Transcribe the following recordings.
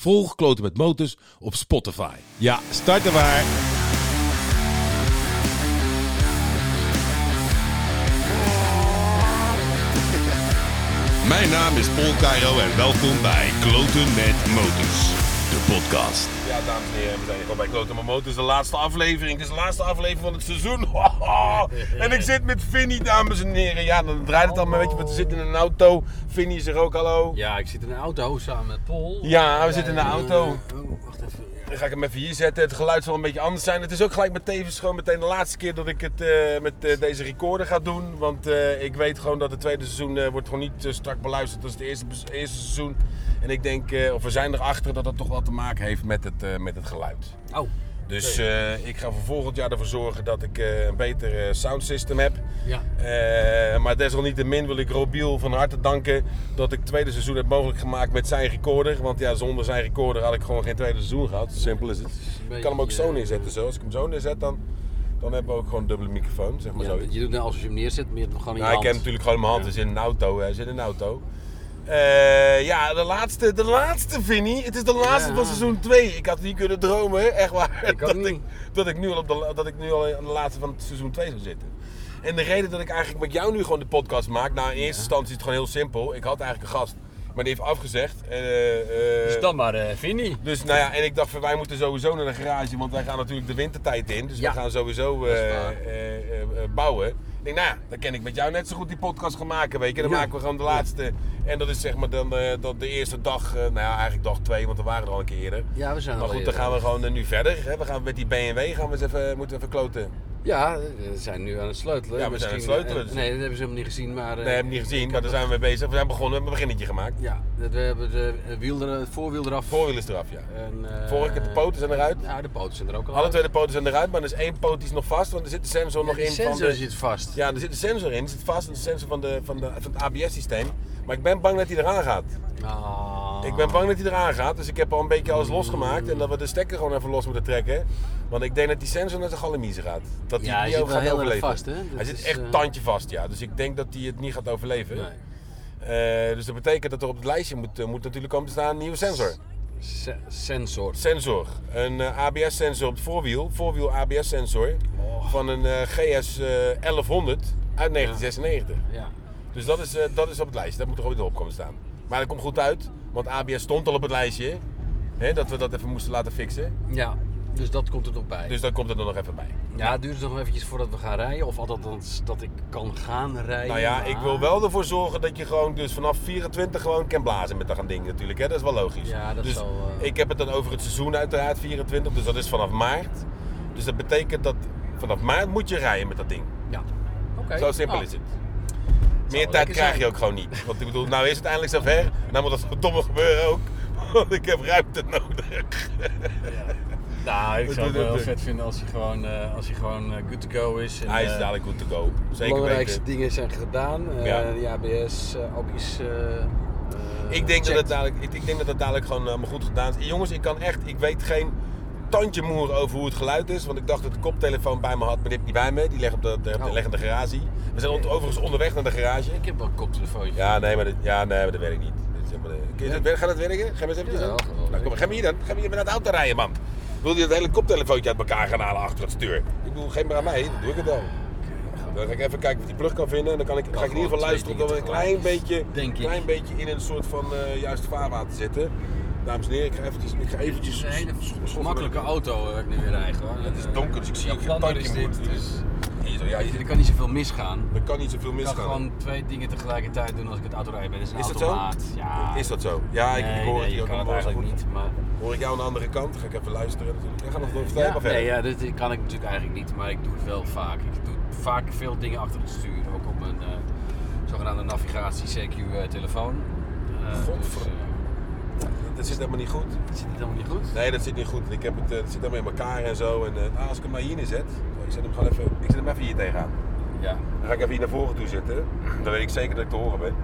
Volg Kloten met Motors op Spotify. Ja, starten waar. Mijn naam is Paul Cairo en welkom bij Kloten met Motors, de podcast. Dames en heren, we zijn hier gewoon bij Kloten met Motors. De laatste aflevering. Het is de laatste aflevering van het seizoen. En ik zit met Vinnie, dames en heren. Ja, dan draait het al, maar weet je wat, we zitten in een auto. Vinnie is er ook, hallo. Ja, ik zit in een auto samen met Paul. Ja, we zitten in de auto. Oh, wacht even. Dan ga ik hem even hier zetten. Het geluid zal een beetje anders zijn. Het is ook gelijk met tevens meteen de laatste keer dat ik het eh, met eh, deze recorder ga doen. Want eh, ik weet gewoon dat het tweede seizoen wordt gewoon niet zo strak beluisterd als het eerste, eerste seizoen. En ik denk, of we zijn erachter dat dat toch wel te maken heeft met het, met het geluid. Oh, Dus eh, ik ga voor volgend jaar ervoor zorgen dat ik eh, een beter eh, soundsystem heb. ja. Eh, maar desalniettemin wil ik Robiel van harte danken dat ik het tweede seizoen heb mogelijk gemaakt met zijn recorder. Want ja, zonder zijn recorder had ik gewoon geen tweede seizoen gehad. Simpel is het. Ik kan hem ook zo neerzetten. Zo. Als ik hem zo neerzet, dan, dan hebben we ook gewoon een dubbele microfoon. Zeg maar Ja, zo. je doet net als je hem neerzet, maar je hebt hem gewoon in je Nou, ik hand. heb hem natuurlijk gewoon in mijn hand. Hij zit in een auto. Hij zit in een auto. Eh, ja, de laatste, de laatste, Vinnie. Het is de laatste Ja. van seizoen 2. Ik had niet kunnen dromen, echt waar. Ik dat, niet. ik, dat, ik nu al op de, dat ik nu al aan de laatste van seizoen 2 zou zitten. En de reden dat ik eigenlijk met jou nu gewoon de podcast maak, nou in eerste instantie is het gewoon heel simpel. Ik had eigenlijk een gast, maar die heeft afgezegd. Eh, eh, Dus dan maar eh Vinnie. dus nou ja, en ik dacht van wij moeten sowieso naar de garage, want wij gaan natuurlijk de wintertijd in. Dus Ja. we gaan sowieso eh, eh, eh, eh, bouwen. Ik denk, nou dan kan ik met jou net zo goed die podcast gaan maken, weet je. Dan Ja. maken we gewoon de laatste. En dat is zeg maar dan eh, dat de eerste dag, eh, nou ja, eigenlijk dag twee, want we waren er al een keer eerder. Ja, we zijn Maar goed, dan gaan we gewoon eh, nu verder. Hè. We gaan met die BMW gaan we eens even, moeten even kloten. Ja, we zijn nu aan het sleutelen. Ja, we zijn aan het sleutelen, eh, dus- nee, dat hebben ze helemaal niet gezien, maar... eh, Nee, heb ik niet ik gezien, maar daar nog- zijn we mee bezig. We zijn begonnen, we hebben een beginnetje gemaakt. Ja, we hebben de eh, wiel er, het voorwiel eraf. Voorwiel is eraf, ja. En, eh, Vorige, de poten zijn eruit. Ja, de poten zijn er ook al Alle uit. twee de poten zijn eruit, maar er is één poot die is nog vast, want er zit de sensor nog Ja, die in van sensor de... zit vast. Ja, er zit een sensor in. Die zit vast. De sensor van, de, van, de, van het ABS-systeem. Maar ik ben bang dat hij eraan gaat. Ah. Ik ben bang dat hij eraan gaat. Dus ik heb al een beetje alles losgemaakt. En dat we de stekker gewoon even los moeten trekken. Want ik denk dat die sensor naar zijn galamiezen gaat. Dat hij Ja, hij niet wel gaat heel overleven. vast, hè? Hij zit echt eh, tandje vast, ja. Dus ik denk dat hij het niet gaat overleven. Nee. Eh, dus dat betekent dat er op het lijstje moet, eh, moet natuurlijk komen te staan een nieuwe sensor. Se- sensor. Sensor. Een ABS-sensor op het voorwiel. Voorwiel ABS-sensor. Oh. Van een GS eh, 1100 uit 1996. Ja. Dus dat is, dat is op het lijstje. Dat moet er ook weer op komen staan. Maar dat komt goed uit, want ABS stond al op het lijstje. Hè, dat we dat even moesten laten fixen. ja, dus dat komt er nog bij. Dus dan komt het er nog even bij. Ja, het duurt nog eventjes voordat we gaan rijden. Of althans dat ik kan gaan rijden. Nou ja, maar- ik wil wel ervoor zorgen dat je gewoon dus vanaf 24 gewoon kan blazen met dat gaan ding natuurlijk. Hè? Dat is wel logisch. Ja, dat dus zal, eh, ik heb het dan over het seizoen uiteraard 24. Dus dat is vanaf maart. Dus dat betekent dat vanaf maart moet je rijden met dat ding. Ja. Oké. Zo simpel Nou, is het. Meer tijd krijg je ook gewoon niet. Want ik bedoel, nou is het eindelijk zover. Nou moet dat verdomme gebeuren ook. Want ik heb ruimte nodig. Nou, ik zou het wel vet vinden als hij gewoon, eh, als hij gewoon eh, good to go is. En, Hij is eh, dadelijk goed to go. De Zeker belangrijkste weten. dingen zijn gedaan. Eh, Ja. Die ABS, eh, eh, Ik denk, dat het dadelijk, ik, ik denk dat het dadelijk gewoon allemaal goed gedaan is. Jongens, ik kan echt, ik weet geen tandje moer over hoe het geluid is. Want ik dacht dat de koptelefoon bij me had, maar die heb ik niet bij me. Die ligt op de, de, Oh. ligt in de garage. We zijn overigens onderweg naar de garage. Ik heb wel een koptelefoontje. Ja, nee, maar dat, ja, nee, maar dat werkt niet. Dit is helemaal- Gaat het werken? Ga je eens eventjes Ja, Nou, kom ga maar hier dan. Ga maar hier met het auto rijden, man. Wil je het hele koptelefoontje uit elkaar gaan halen achter het stuur? Ik bedoel, geef maar aan mij, dan doe ik het wel. Dan ga ik even kijken of ik die plug kan vinden. En dan kan ik, ga ik in ieder geval luisteren dat we een klein beetje, klein beetje in een soort van eh juist vaarwater zitten. Dames en heren, ik ga eventjes... Ik ga eventjes een hele makkelijke auto waar ik nu weer. Het is donker, dus ik zie Ja, geen Flanders dus ja, er kan niet zoveel misgaan. er kan niet zoveel Ik kan misgaan. gewoon twee dingen tegelijkertijd doen als ik het autorijden ben. Dat is een Is dat zo? Ja. Is dat zo? Ja, ik, nee, ik hoor nee, het hier ook het goed. niet. Maar... Hoor ik jou aan de andere kant? Ga ik even luisteren natuurlijk. Ja, ga nog vertel Ja, verder. nee, ja, dit kan ik natuurlijk eigenlijk niet, maar ik doe het wel vaak. Ik doe vaak veel dingen achter het stuur, ook op mijn eh, zogenaamde navigatie CQ-telefoon. Godver- Dat zit helemaal niet goed. zit het helemaal niet goed? Nee, dat zit niet goed. Ik heb het, eh, zit helemaal in elkaar en zo. En, eh, nou, als ik hem maar hier neerzet. Zo, ik zet hem gewoon even, ik zet hem even hier tegenaan. Ja. Dan ga ik even hier naar voren toe zitten. Dan weet ik zeker dat ik te horen ben.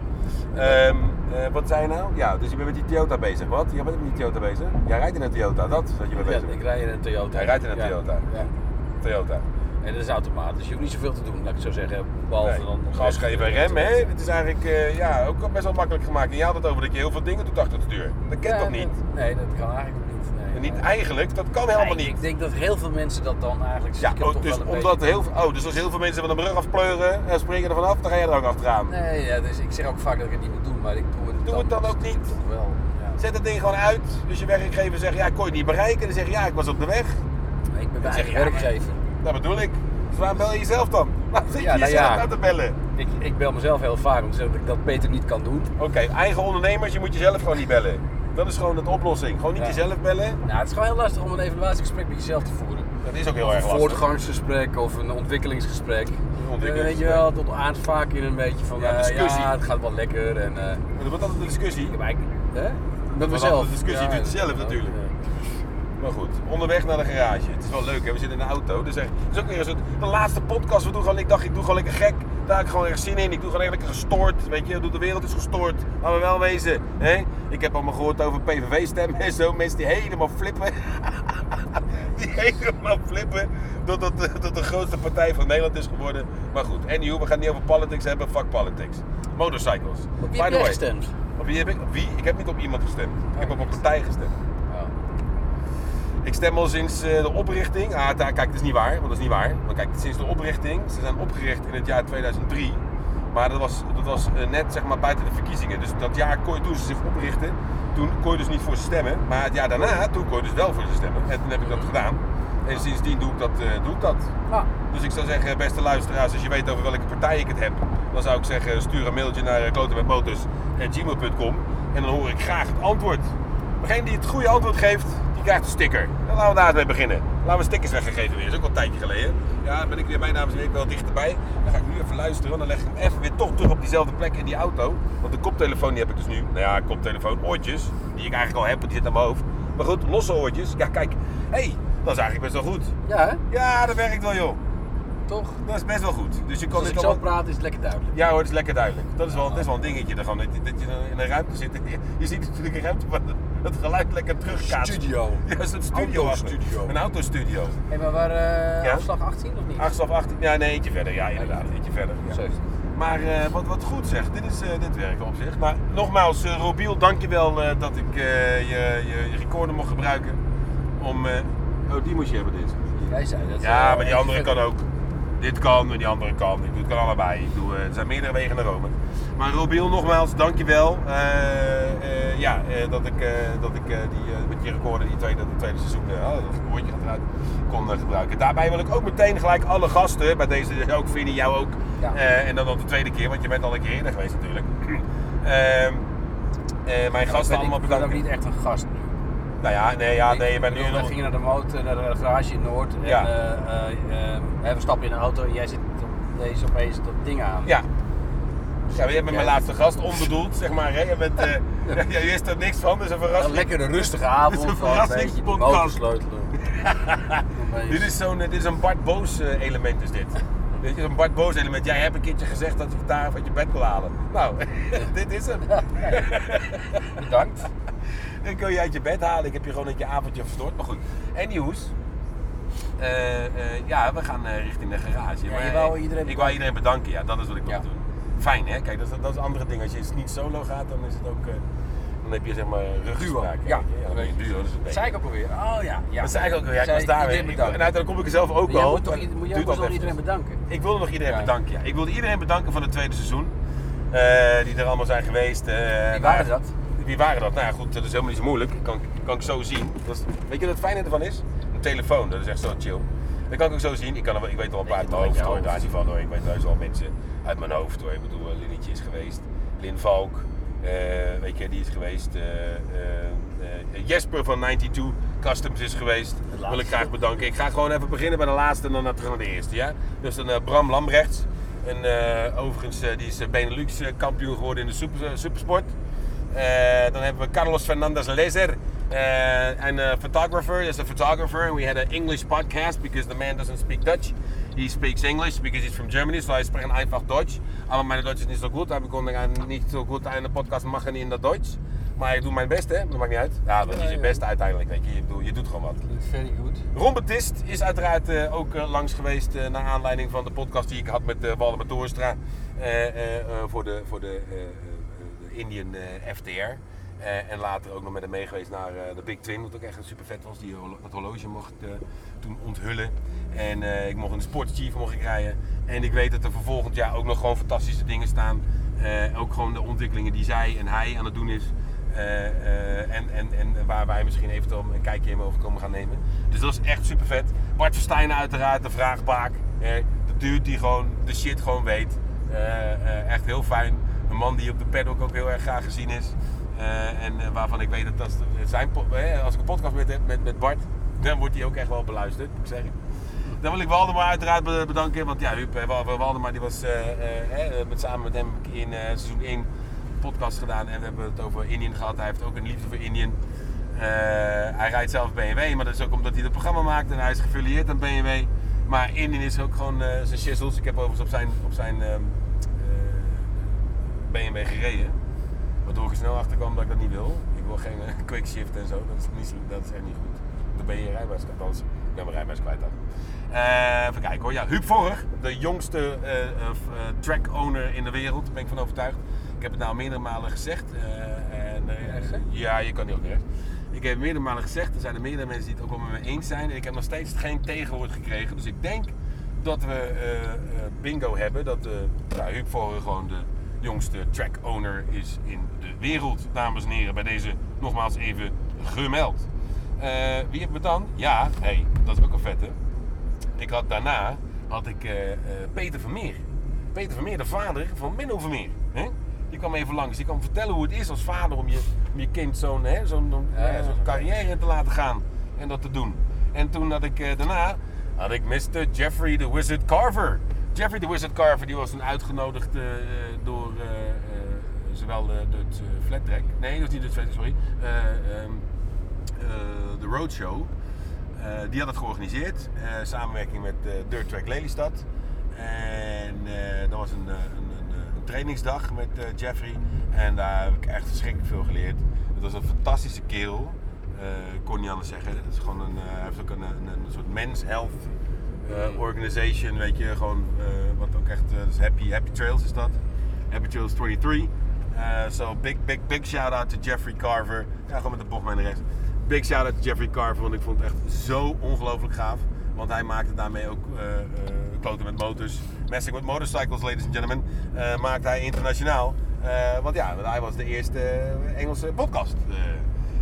Ehm, eh, wat zei je nou? Ja, dus je bent met die Toyota bezig. Wat? Jij bent met die Toyota bezig? Jij rijdt in een Toyota, dat is wat je mee Ja, bezig ik bent. rij in een Toyota. Hij rijdt in een Ja. Toyota. Ja. Toyota. En dat is automatisch. Je hoeft niet zoveel te doen, laat ik het zo zeggen. Behalve Nee, dan gas even- geven en remmen, hè? Het is eigenlijk eh, ja, ook best wel makkelijk gemaakt. En je had het over dat je heel veel dingen doet achter het stuur. Dat kent Ja, toch niet? Nee, dat kan eigenlijk niet. Nee, En niet eigenlijk, dat kan helemaal Nee, niet. Ik denk dat heel veel mensen dat dan eigenlijk Ja, oh, dus, omdat beetje- heel, veel- oh, dus als heel veel mensen van de brug afpleuren en springen er vanaf, dan ga je er ook achteraan. Nee, ja, dus ik zeg ook vaak dat ik het niet moet doen, maar ik doe het Doe het dan ook niet. Toch wel, ja. Zet het ding gewoon uit. Dus je werkgever zegt, ja, ik kon je niet bereiken. Dan zeg je, ja, ik was op de weg. Nee, ik ben mijn maar- werkgever. Dat bedoel ik. Dus waarom bel je jezelf dan? Waarom zit je Ja, nou jezelf ja. uit te bellen? Ik, ik bel mezelf heel vaak om te zeggen dat ik dat beter niet kan doen. Oké, eigen ondernemers, je moet jezelf gewoon niet bellen. Dat is gewoon de oplossing. Gewoon niet Ja. jezelf bellen. Nou, het is gewoon heel lastig om een evaluatiegesprek met jezelf te voeren. Dat is ook heel Of erg een lastig. voortgangsgesprek of een ontwikkelingsgesprek. ontwikkelingsgesprek. Weet je wel, tot aardt vaak in een beetje van Ja, ja, discussie. ja het gaat wel lekker en... eh, Maar dat wordt altijd een discussie. ik heb eigenlijk... Hè? Met mezelf. een discussie met jezelf ja, natuurlijk. Maar goed, onderweg naar de garage. Het is wel leuk, hè? we zitten in de auto. Dus echt, het is ook weer een soort, de laatste podcast. We doen gewoon, ik dacht, ik doe gewoon lekker gek. Daar heb ik gewoon echt zin in. Ik doe gewoon lekker gestoord. Weet je, de wereld is gestoord. Laten we wel wezen. Hè? Ik heb allemaal gehoord over PVV-stemmen en zo. Mensen die helemaal flippen. die helemaal flippen. Dat dat, de- dat de grootste partij van Nederland is geworden. Maar goed, anyhow, we gaan het niet over politics hebben. Fuck politics. Motorcycles. Op wie By heb gestemd? Op wie heb ik? Op wie? Ik heb niet op iemand gestemd. Ik heb op een partij gestemd. Ik stem al sinds eh, de oprichting. Ah, daar, kijk, dat is niet waar, want dat is niet waar. Maar kijk, sinds de oprichting, ze zijn opgericht in het jaar 2003. Maar dat was, dat was eh, net zeg maar buiten de verkiezingen. Dus dat jaar kon je, toen ze zich oprichtten, toen kon je dus niet voor ze stemmen. Maar het jaar daarna, toen kon je dus wel voor ze stemmen. En toen heb ik dat gedaan. En sindsdien doe ik dat. eh, doe ik dat. Dus ik zou zeggen, beste luisteraars, als je weet over welke partij ik het heb, dan zou ik zeggen, stuur een mailtje naar klotenmetmotors.gmail.com en dan hoor ik graag het antwoord. Degene die het goede antwoord geeft, krijgt een sticker. Dan laten we daarmee beginnen. Laten we stickers weggegeven weer. Dat is ook al een tijdje geleden. Ja, dan ben ik weer bij, dames en heren, wel dichterbij. Dan ga ik nu even luisteren, dan leg ik hem even weer toch terug op diezelfde plek in die auto. Want de koptelefoon die heb ik dus nu. Nou ja, koptelefoon, oortjes, die ik eigenlijk al heb, want die zit aan mijn hoofd. Maar goed, losse oortjes. Ja, kijk. Hé, hey, dat is eigenlijk best wel goed. ja, hè? Ja, dat werkt wel, joh. toch? Dat is best wel goed. Dus je kan dit ik zo praat is het lekker duidelijk. Ja hoor, het is lekker duidelijk. Dat is wel, dat is wel een dingetje. Dan gewoon, dat, je, dat in een ruimte zit. Je, ziet natuurlijk een ruimte het geluid lekker terugkaatst. Studio. Ja, dat is een studio. Autostudio. Een autostudio. Hé, maar waar eh, Ja? afslag 18 of niet? 8 of 18. Ja, nee, eentje verder. Ja, inderdaad. Eentje verder. Ja. 17. Maar eh, wat, wat goed zegt, dit, is, eh, dit werkt op zich. Maar nogmaals, eh Robiel, dankjewel eh dat ik eh, je, je, je recorder mocht gebruiken. Om. eh, oh, die moest je hebben, dit. Jij zei dat. Ja, eh, maar die andere kan ook. Dit kan, maar die andere kan. Ik doe het kan allebei. Ik doe, eh, er zijn meerdere wegen naar Rome. Maar Robiel, nogmaals, dankjewel. Eh eh ja, eh, dat ik, dat ik die, met je recorder die tweede, dat tweede seizoen, uh, dat eruit, kon gebruiken. Daarbij wil ik ook meteen gelijk alle gasten, bij deze ook Vinnie, jou ook. Ja. En dan nog de tweede keer, want je bent al een keer eerder geweest natuurlijk. Ehm, eh, mijn gasten allemaal ik ben ook bedanken. niet echt een gast nu. Nou ja, nee, ja, nee, je bent nu bedoel, We nog... gingen naar de motor, naar de garage in Noord. En, Ja. we stappen in een auto en jij zit op deze opeens dat ding aan. Ja. Ja, bent mijn laatste gast, onbedoeld, zeg maar. Hè? Je, bent, eh, je wist er niks van, dus een Een verrassing. lekkere rustige avond. een een verrassingspodcast. Dit is zo'n, dit is een Bart Boos eh, element is dit. Dit is een Bart Boos element. Jij hebt een keertje gezegd dat je gitaar uit je bed wil halen. Nou, dit is hem. Bedankt. Dan kun je uit je bed halen. Ik heb je gewoon uit je avondje verstoord. Maar goed. Eh, eh, ja, we gaan eh, richting de garage. Ja, Maar, je wou eh, iedereen Ik wou iedereen bedanken, ja, dat is wat ik wil Ja. doen. Fijn hè, kijk, dat is, dat is een andere ding. Als je niet solo gaat, dan is het ook. eh, dan heb je zeg maar ruggespraak. Ja. ja dan ben je duo. Dat is een Dat zei ik ook alweer. Oh ja. ja. Dat zei ik ook weer. Ja, ik was daar weer. En uiteindelijk kom ik er zelf ook al. moet toch, moet duurt moest nog iedereen bedanken. Ik wilde nog iedereen Ja. bedanken. Ja. Ik wilde iedereen bedanken van het tweede seizoen. eh, die er allemaal zijn geweest. eh, Wie waren dat? Wie waren dat? Nou ja, goed, dat is helemaal niet zo moeilijk. Kan, kan ik zo zien. Dat is, weet je wat het fijne ervan is? Een telefoon, dat is echt zo chill. Dat kan ik ook zo zien. Ik, kan, wel- ik weet al een paar uit mijn Weet je hoofd hoor, je daar van hoor. Ik weet thuis wel mensen uit mijn hoofd hoor. Ik bedoel, eh, Linnetje is geweest. Lin Valk, eh, weet je, die is geweest. eh, Jesper van 92 Customs is geweest. Wil ik graag bedanken. Ik ga gewoon even beginnen bij de laatste en dan terug naar de eerste. Ja? Dus dan Bram Lambrechts. En overigens, die is Benelux kampioen geworden in de super, supersport. Dan hebben we Carlos Fernandez Lezer. And a photographer is a photographer, and we had an English podcast because the man doesn't speak Dutch. He speaks English because he's from Germany, so I sprechen einfach Deutsch. Aber meine Deutsch ist nicht so gut, aber wir können nicht so gut eine Podcast machen in der Deutsch. Maar ik doe mijn best, hè? Dat maakt niet uit. Ja, dat is je ja. beste uiteindelijk, weet je. Je, bedoel, je doet gewoon wat. Very good. Ron Betist is uiteraard eh, ook eh, langs geweest eh, naar aanleiding van de podcast die ik had met uh, eh, voor de, voor de, Indian FTR. Eh, en later ook nog met hem mee geweest naar eh, de Big Twin, wat ook echt super vet was. Die, dat horloge mocht eh, toen onthullen. En ik mocht de Sportchief mocht ik rijden. En ik weet dat er voor volgend jaar ook nog gewoon fantastische dingen staan. Ook gewoon de ontwikkelingen die zij en hij aan het doen is. En, en, en waar wij misschien eventueel een kijkje in mogen komen gaan nemen. Dus dat is echt super vet. Bart Verstijnen uiteraard, de vraagbaak. De dude die gewoon de shit gewoon weet. Echt heel fijn. Een man die op de paddock ook heel erg graag gezien is. Eh, en eh, waarvan ik weet dat dat zijn, als ik een podcast met met, met Bart, dan wordt hij ook echt wel beluisterd, ik zeggen. Dan wil ik Waldemar uiteraard be- bedanken, want ja, Waldemar die was eh, met, samen met hem in seizoen 1 podcast gedaan en we hebben het over Indian gehad. Hij heeft ook een liefde voor Indian. Hij rijdt zelf BMW, maar dat is ook omdat hij het programma maakt en hij is geaffilieerd aan BMW. Maar Indian is ook gewoon zijn shizzles. Ik heb overigens op zijn, op zijn ehm, eh, BMW gereden. Waardoor ik er snel achter kwam dat ik dat niet wil. Ik wil geen eh, quick shift en zo. Dat is, niet, dat is echt niet goed. Dan ben je je rijbewijs kwijt. Althans, ik ben mijn rijbewijs kwijt dan. Eh, even kijken hoor. Ja, Huub Vorg, de jongste eh, track owner in de wereld. Daar ben ik van overtuigd. Ik heb het nou meerdere malen gezegd. en, ja, je kan niet ook recht. Ik heb meerdere malen gezegd. Er zijn er meerdere mensen die het ook wel met me eens zijn. En ik heb nog steeds geen tegenwoord gekregen. Dus ik denk dat we bingo hebben. Dat uh, ja, Huub gewoon de jongste track owner is in de wereld. Dames en heren, bij deze nogmaals even gemeld. Eh, wie hebben we dan? Ja, hey, dat is ook een vette. Ik had daarna had ik eh, Peter Vermeer. Peter Vermeer, de vader van Menno Vermeer. Hè? Die kwam even langs. Die kwam vertellen hoe het is als vader om je, om je kind zo'n hè, zo'n Ja, carrière te laten gaan. En dat te doen. En toen had ik daarna had ik Mr. Jeffrey the Wizard Carver. Jeffrey the Wizard Carver die was toen uitgenodigd door eh, eh, de, de, het eh, Flat Track. Nee, dat was niet de Flat Track, sorry. Eh, ehm, eh, de Roadshow. Die had het georganiseerd, samenwerking met Dirt Track Lelystad. En dat was een, een, trainingsdag met Jeffrey. En daar heb ik echt verschrikkelijk veel geleerd. Het was een fantastische kerel. Ik kon niet anders zeggen. Het is gewoon een, hij heeft ook een, een, soort men's health organization, weet je. Gewoon, wat ook echt, dus Happy, Happy Trails is dat. Happy Trails 23. Eh, so big, big, big shout out to Jeffrey Carver. Ja, gewoon met de bocht mee naar rechts. Big shout out to Jeffrey Carver, want ik vond het echt zo ongelooflijk gaaf. Want hij maakte daarmee ook eh eh, kloten met motors. Messing with motorcycles, ladies and gentlemen. eh maakte hij internationaal. Eh, want ja, hij was de eerste eh, Engelse podcast. Eh,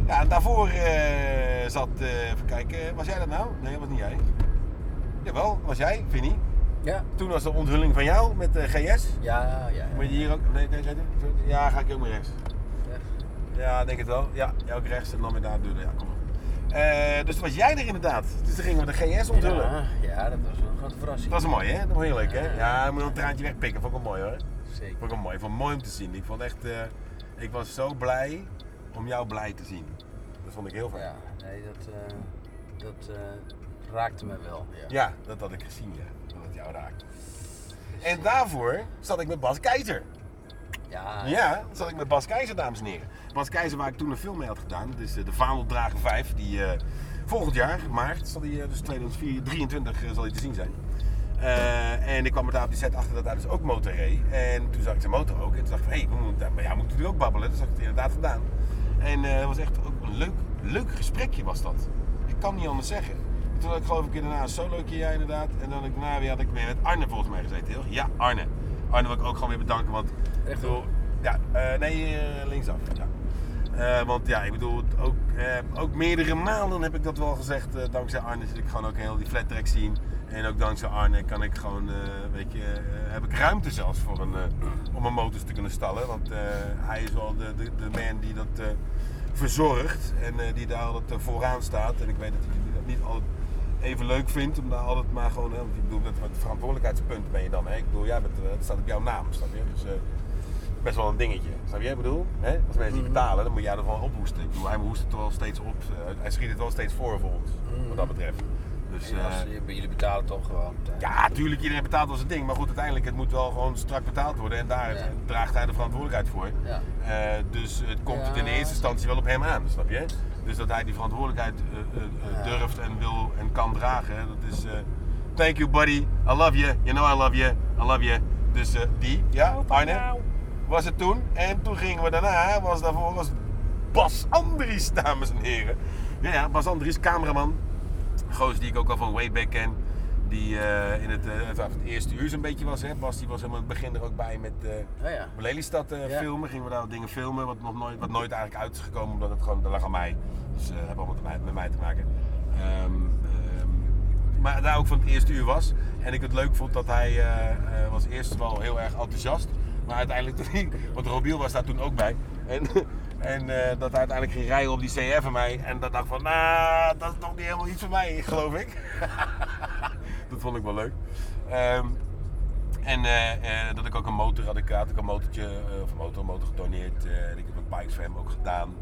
ja, en daarvoor eh, zat, eh, even kijken, was jij dat nou? Nee, dat was niet jij. Jawel, was jij, Vinnie. Ja. Toen was de onthulling van jou met de GS. Ja, ja. Moet je hier ook. Nee, nee, nee. Ja, ga ik ook maar rechts. Ja. Ja, denk het wel. Ja, ook rechts en dan weer daar deur. Ja, kom maar. Eh, dus toen was jij er inderdaad. Dus toen gingen we de GS onthullen. Ja, ja, dat was wel een grote verrassing. Dat was mooi, hè? Dat was heel leuk, hè? Ja, moet een traantje wegpikken. Vond ik wel mooi, hoor. Zeker. Vond ik wel mooi. Ik vond het mooi om te zien. Ik vond echt... eh, ik was zo blij om jou blij te zien. Dat vond ik heel fijn. Ja, nee, dat, eh, dat eh, raakte me wel. Ja. Ja, dat had ik gezien, ja. Het jou. En daarvoor zat ik met Bas Keizer. Ja, Ja, zat ik met Bas Keizer, dames en heren. Bas Keizer, waar ik toen een film mee had gedaan. Dat is eh, de Vaandeldrager 5. Die eh, volgend jaar, maart, zal die, eh, dus 2023, eh, zal hij te zien zijn. En ik kwam er daar op die set achter dat hij dus ook motor reed. En toen zag ik zijn motor ook. En toen dacht ik hé, hey, we moeten, moeten natuurlijk ook babbelen. Dus heb ik het inderdaad gedaan. En het was echt ook een leuk, leuk gesprekje was dat. Ik kan niet anders zeggen. Toen had ik geloof ik daarna een solootje, ja inderdaad. En dan had ik daarna weer, had ik weer met Arne volgens mij gezeten. heel- Ja, Arne. Arne wil ik ook gewoon weer bedanken, want... Echt ik bedoel, Ja, eh, nee, eh, linksaf. Ja. Eh, want ja, ik bedoel, ook, ook meerdere maanden heb ik dat wel gezegd. dankzij Arne zit ik gewoon ook heel die flat track zien. En ook dankzij Arne kan ik gewoon, weet je, heb ik ruimte zelfs voor een, om een motor te kunnen stallen. Want hij is wel de, de, de man die dat verzorgt en die daar altijd vooraan staat. En ik weet dat hij dat niet altijd even leuk vindt om daar altijd maar gewoon, hè, want ik bedoel, met het verantwoordelijkheidspunt ben je dan. Hè? Ik bedoel, jij bent, eh, het staat op jouw naam, snap je? Dus, eh, best wel een dingetje. Snap je? Ik bedoel, hè? als mensen die betalen, dan moet jij ervan ophoesten. Ik bedoel, hij hoest het wel steeds op. eh, hij schiet het wel steeds voor voor ons, wat dat betreft. Dus, als- eh, jullie betalen toch gewoon. ja, tuurlijk, iedereen betaalt wel zijn ding. Maar goed, uiteindelijk, het moet wel gewoon strak betaald worden. En daar Ja. draagt hij de verantwoordelijkheid voor. Ja. Dus het komt Ja. het in eerste instantie wel op hem aan, snap je? Dus dat hij die verantwoordelijkheid eh, eh, eh, Ja. durft en wil en kan dragen, hè, dat is... eh, thank you buddy, I love you, you know I love you, I love you. Dus eh, die, ja, Arne, was het toen. En toen gingen we daarna, was daarvoor was Bas Andries, dames en heren. Ja, ja, Bas Andries, cameraman. Goos die ik ook al van way back ken. Die eh, in het, eh, het, eerste uur zo'n beetje was. Hè. Bas die was helemaal in het begin er ook bij met eh Ja, ja. Lelystad Ja. filmen. Gingen we daar wat dingen filmen wat, nog nooit, wat nooit eigenlijk uit is gekomen. Omdat het gewoon, dat lag aan mij. Dus eh hebben allemaal mij- met mij te maken. Ehm, ehm, maar daar ook van het eerste uur was. En ik het leuk vond dat hij was eerst wel heel erg enthousiast. Maar uiteindelijk toen want Robiel was daar toen ook bij. En, en dat hij uiteindelijk ging rijden op die CF van mij. En dat dacht van, nou, dat is toch niet helemaal iets voor mij, geloof ik. dat vond ik wel leuk. Ehm, en eh, eh, dat ik ook een motor had, ik had ik een motortje, eh, of een motor, en ik heb een voor hem ook gedaan.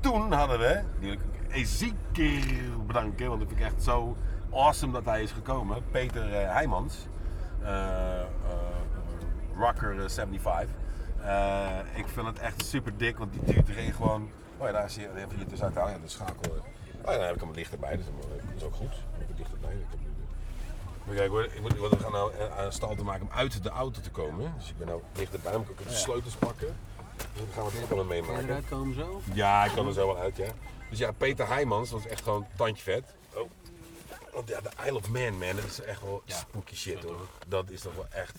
Toen hadden we, die wil ik bedanken, want dat vind ik echt zo awesome dat hij is gekomen. Peter Heijmans, Rocker eh, 75. Eh, ik vind het echt super dik, want die duurt erin gewoon. Oh ja, daar zie je even hier tussenuit halen. De schakel. Oh ja, dan heb ik hem het licht erbij, dus dat is ook goed. Heb ik het licht erbij. Ik heb Maar kijk hoor, ik moet, want we gaan nou eh, aan stal te maken om uit de auto te komen. Dus ik ben nou licht erbij, dan moet ik ook de sleutels pakken. Dus dan gaan we het ook allemaal Kan je meemaken. eruit komen zo? Ja, ik kan er zo wel uit, ja. Dus ja, Peter Heijmans, dat is echt gewoon tandje vet. Oh. Want ja, de Isle of Man, man, dat is echt wel Ja, spooky shit hoor. Dat is toch wel echt.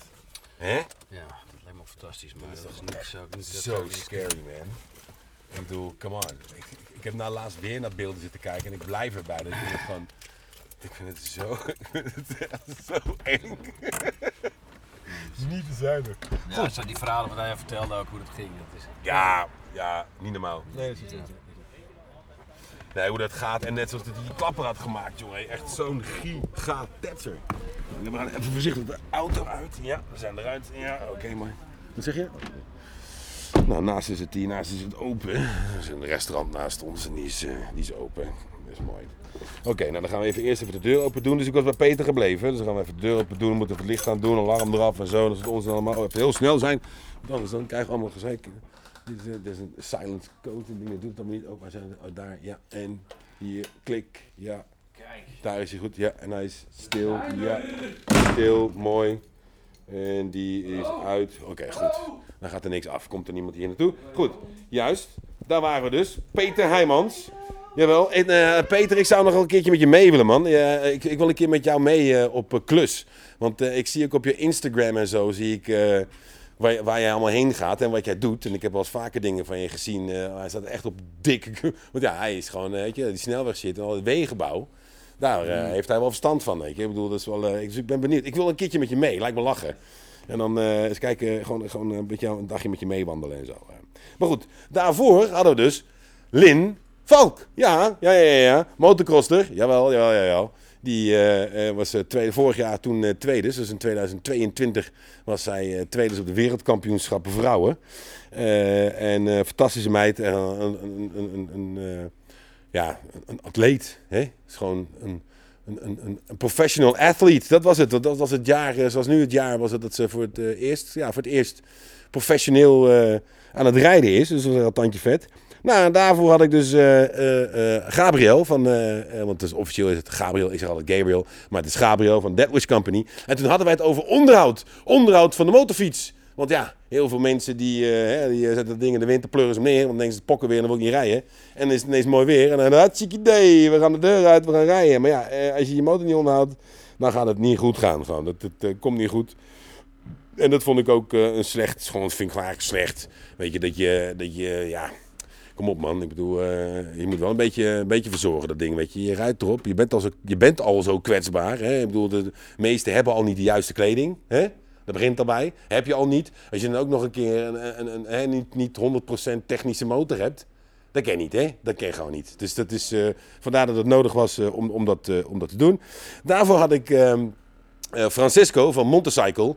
Hè? Ja, dat lijkt me fantastisch, maar Dat is dat is toch niks echt zo. niet- Zo niet- scary, man. Ik bedoel, come on. Ik, ik heb nou laatst weer naar beelden zitten kijken en ik blijf erbij. Dat het gewoon... Ik vind het zo... Ik vind het echt zo eng. Het is niet te zuinig. Ja, zo die verhalen wat hij vertelde ook hoe dat ging. Dat is, Ja, ja, niet normaal. Nee, dat is niet. Nee, hoe dat gaat. En net zoals dat hij die klapper had gemaakt, jongen. Echt zo'n gigatetser. We gaan even voorzichtig de auto uit. Ja, we zijn eruit. Ja, oké, maar. Wat zeg je? Nou, naast is het hier, naast is het open. Er is een restaurant naast ons en die is, eh, die is open. Dat is mooi. Oké, nou dan gaan we even eerst even de deur open doen. Dus ik was bij Peter gebleven. Dus dan gaan we even de deur open doen. We moeten het licht aan doen, alarm eraf en zo. Dat het ons allemaal even heel snel zijn. Want anders dan krijgen we allemaal gezeik. Dit is, dit is een silent code. Die dingen doet het allemaal niet. Oh, waar zijn? Oh, daar. Ja. En hier. Klik. Ja. Kijk. Daar is hij goed. Ja. En hij is stil. Ja. Stil. Mooi. En die is uit. Oké, goed. Dan gaat er niks af. Komt er niemand hier naartoe? Goed. Juist. Daar waren we dus. Peter Heijmans. Jawel. En, eh, Peter, ik zou nog wel een keertje met je mee willen, man. Ja, ik, ik wil een keer met jou mee eh, op eh, klus. Want ik zie ook op je Instagram en zo, zie ik... Waar, waar jij allemaal heen gaat en wat jij doet. En ik heb wel eens vaker dingen van je gezien. hij staat echt op dik. Want ja, hij is gewoon, weet je, die snelweg zit en al het wegenbouw. Daar eh, heeft hij wel verstand van. Weet je. Ik bedoel, dat is wel, ik, dus ik ben benieuwd. Ik wil een keertje met je mee, lijkt me lachen. En dan eens kijken, gewoon, gewoon een, beetje een dagje met je meewandelen en zo. Maar goed, daarvoor hadden we dus Lin Valk. Ja, ja, ja, ja. Motocroster, jawel, jawel, jawel. Die eh, eh, was eh, tweede, vorig jaar toen eh, tweede. Dus in 2022 was zij eh tweede op de wereldkampioenschappen vrouwen. En fantastische meid. en een, een, een, ja, een, atleet. Hè? gewoon een, een, een, professional athlete. Dat was het. Dat, was het jaar, zoals nu het jaar was het dat ze voor het, eerst, ja, voor het eerst professioneel aan het rijden is. Dus dat was een tandje vet. Nou, daarvoor had ik dus eh, eh, eh, Gabriel van, want dus officieel is het Gabriel, ik zeg altijd Gabriel, maar het is Gabriel van Deadwish Company. En toen hadden wij het over onderhoud, onderhoud van de motorfiets. Want ja, heel veel mensen die, die zetten dat ding in de winter, pleuren ze neer, want dan denken ze pokken weer en dan wil ik niet rijden. En dan is het ineens mooi weer en dan hartstikke idee, we gaan de deur uit, we gaan rijden. Maar ja, als je je motor niet onderhoudt, dan gaat het niet goed gaan. Gewoon. Dat, het eh, komt niet goed. En dat vond ik ook een slecht, gewoon vind ik eigenlijk slecht. Weet je, dat je, dat je ja, kom op man. Ik bedoel, eh, je moet wel een beetje, een beetje verzorgen dat ding, weet je. Je rijdt erop, je bent al zo, je bent al zo kwetsbaar. Hè? Ik bedoel, de, meesten hebben al niet de juiste kleding, hè. Dat begint erbij. Heb je al niet. Als je dan ook nog een keer een, een, een, niet, niet 100% technische motor hebt, dat ken je niet, hè? Dat ken je gewoon niet. Dus dat is, eh, vandaar dat het nodig was eh, om, om, dat, om dat te doen. Daarvoor had ik ehm, eh, Francisco van Montecycle.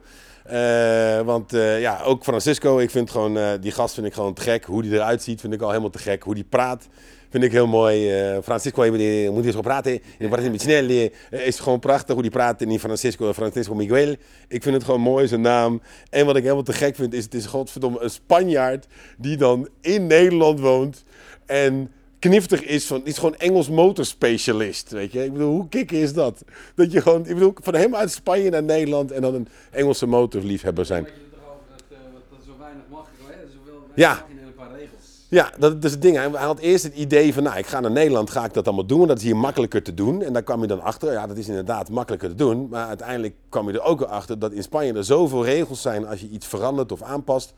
Eh, want eh, ja, ook Francisco, ik vind gewoon, eh, die gast vind ik gewoon te gek. Hoe die eruit ziet, vind ik al helemaal te gek. Hoe die praat, Vind ik heel mooi. Francisco moet eens op praten. In Brazil met snel. eh, is gewoon prachtig hoe die praat in Francisco, Francisco Miguel. Ik vind het gewoon mooi, zijn naam. En wat ik helemaal te gek vind, is het is godverdomme een Spanjaard die dan in Nederland woont. En kniftig is van, is gewoon Engels motorspecialist, weet je. Ik bedoel, hoe kicken is dat? Dat je gewoon, ik bedoel, van hem uit Spanje naar Nederland en dan een Engelse motorliefhebber zijn. Over dat, eh, dat zo weinig mag? Zoveel Ja. in een paar regels. Ja, dat is het ding. Hij hij had eerst het idee van, nou, ik ga naar Nederland, ga ik dat allemaal doen. Dat is hier makkelijker te doen. En daar kwam je dan achter, ja, dat is inderdaad makkelijker te doen. Maar uiteindelijk kwam je er ook achter dat in Spanje er zoveel regels zijn als je iets verandert of aanpast.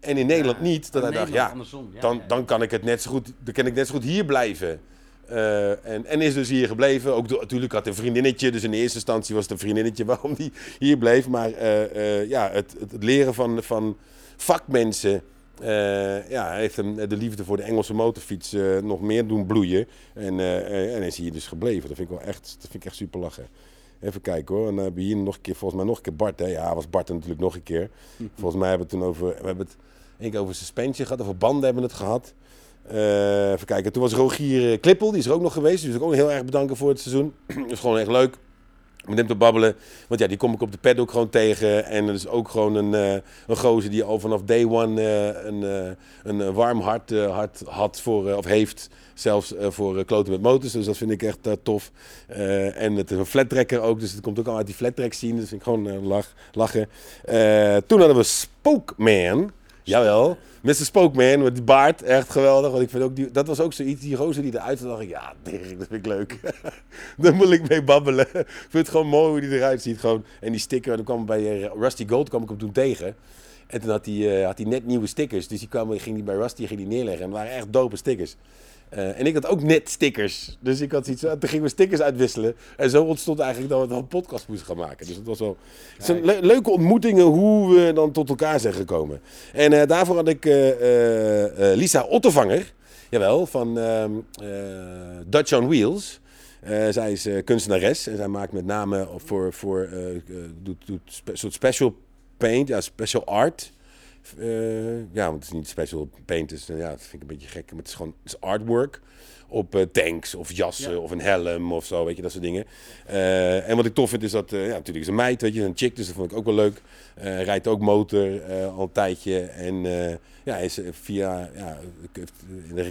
En in Nederland niet. Dat hij dacht, ja, dan, dan kan ik het net zo goed, dan kan ik net zo goed hier blijven. Eh, en, en is dus hier gebleven. Ook natuurlijk had een vriendinnetje. Dus in eerste instantie was het een vriendinnetje waarom die hier bleef. Maar eh, eh, ja, het, het leren van, van vakmensen. ja, heeft hem de liefde voor de Engelse motorfiets nog meer doen bloeien. En, en is hier dus gebleven. Dat vind ik wel echt, dat vind ik echt super lachen. Even kijken hoor. En dan hebben we hier nog een keer, volgens mij nog een keer Bart. Hè? Ja, was Bart natuurlijk nog een keer. Volgens mij hebben we het toen over, we hebben het één keer over suspension gehad. Over banden hebben we het gehad. Eh, even kijken. Toen was Rogier eh, Klippel, die is er ook nog geweest. Dus ik ook heel erg bedanken voor het seizoen. Dat is gewoon echt leuk. Met hem te babbelen. Want ja, die kom ik op de pad ook gewoon tegen. En dat is ook gewoon een, eh een gozer die al vanaf day one eh, een, eh, een warm hart, hart had voor, of heeft. Zelfs voor kloten met motors. Dus dat vind ik echt tof. En het is een flat tracker ook. Dus het komt ook al uit die flat track scene. Dus vind ik gewoon lach, lachen. Toen hadden we Spokeman. Jawel, Mr. Spokeman met die baard, echt geweldig. Want ik vind ook die, dat was ook zoiets, die roze die eruit zag, dacht ik, ja, dat vind ik leuk. Daar moet ik mee babbelen. ik vind het gewoon mooi hoe die eruit ziet. Gewoon. En die sticker, dan kwam bij eh, Rusty Gold kwam ik hem toen tegen. En toen had hij, eh, had net nieuwe stickers. Dus die kwam, ging die bij Rusty ging die neerleggen. En waren echt dope stickers. Eh, en ik had ook net stickers. Dus ik had zoiets, toen gingen we stickers uitwisselen. En zo ontstond eigenlijk dat we dan een podcast moesten gaan maken. Dus het was wel het zijn le- leuke ontmoetingen hoe we dan tot elkaar zijn gekomen. En eh, daarvoor had ik eh, eh, eh, Lisa Ottervanger. Jawel, van ehm, eh, Dutch on Wheels. Eh, zij is eh, kunstenares en zij maakt met name voor, voor eh, eh, doet, doet spe- soort special paint, ja, special art. Eh, ja, want het is niet special paint, dus eh, ja, dat vind ik een beetje gek. Maar het is gewoon het is artwork op eh, tanks of jassen Ja. of een helm of zo, weet je, dat soort dingen. En wat ik tof vind is dat, ja, natuurlijk is een meid, weet je, een chick, dus dat vond ik ook wel leuk. Eh, rijdt ook motor al een tijdje en ja, hij is via, ja,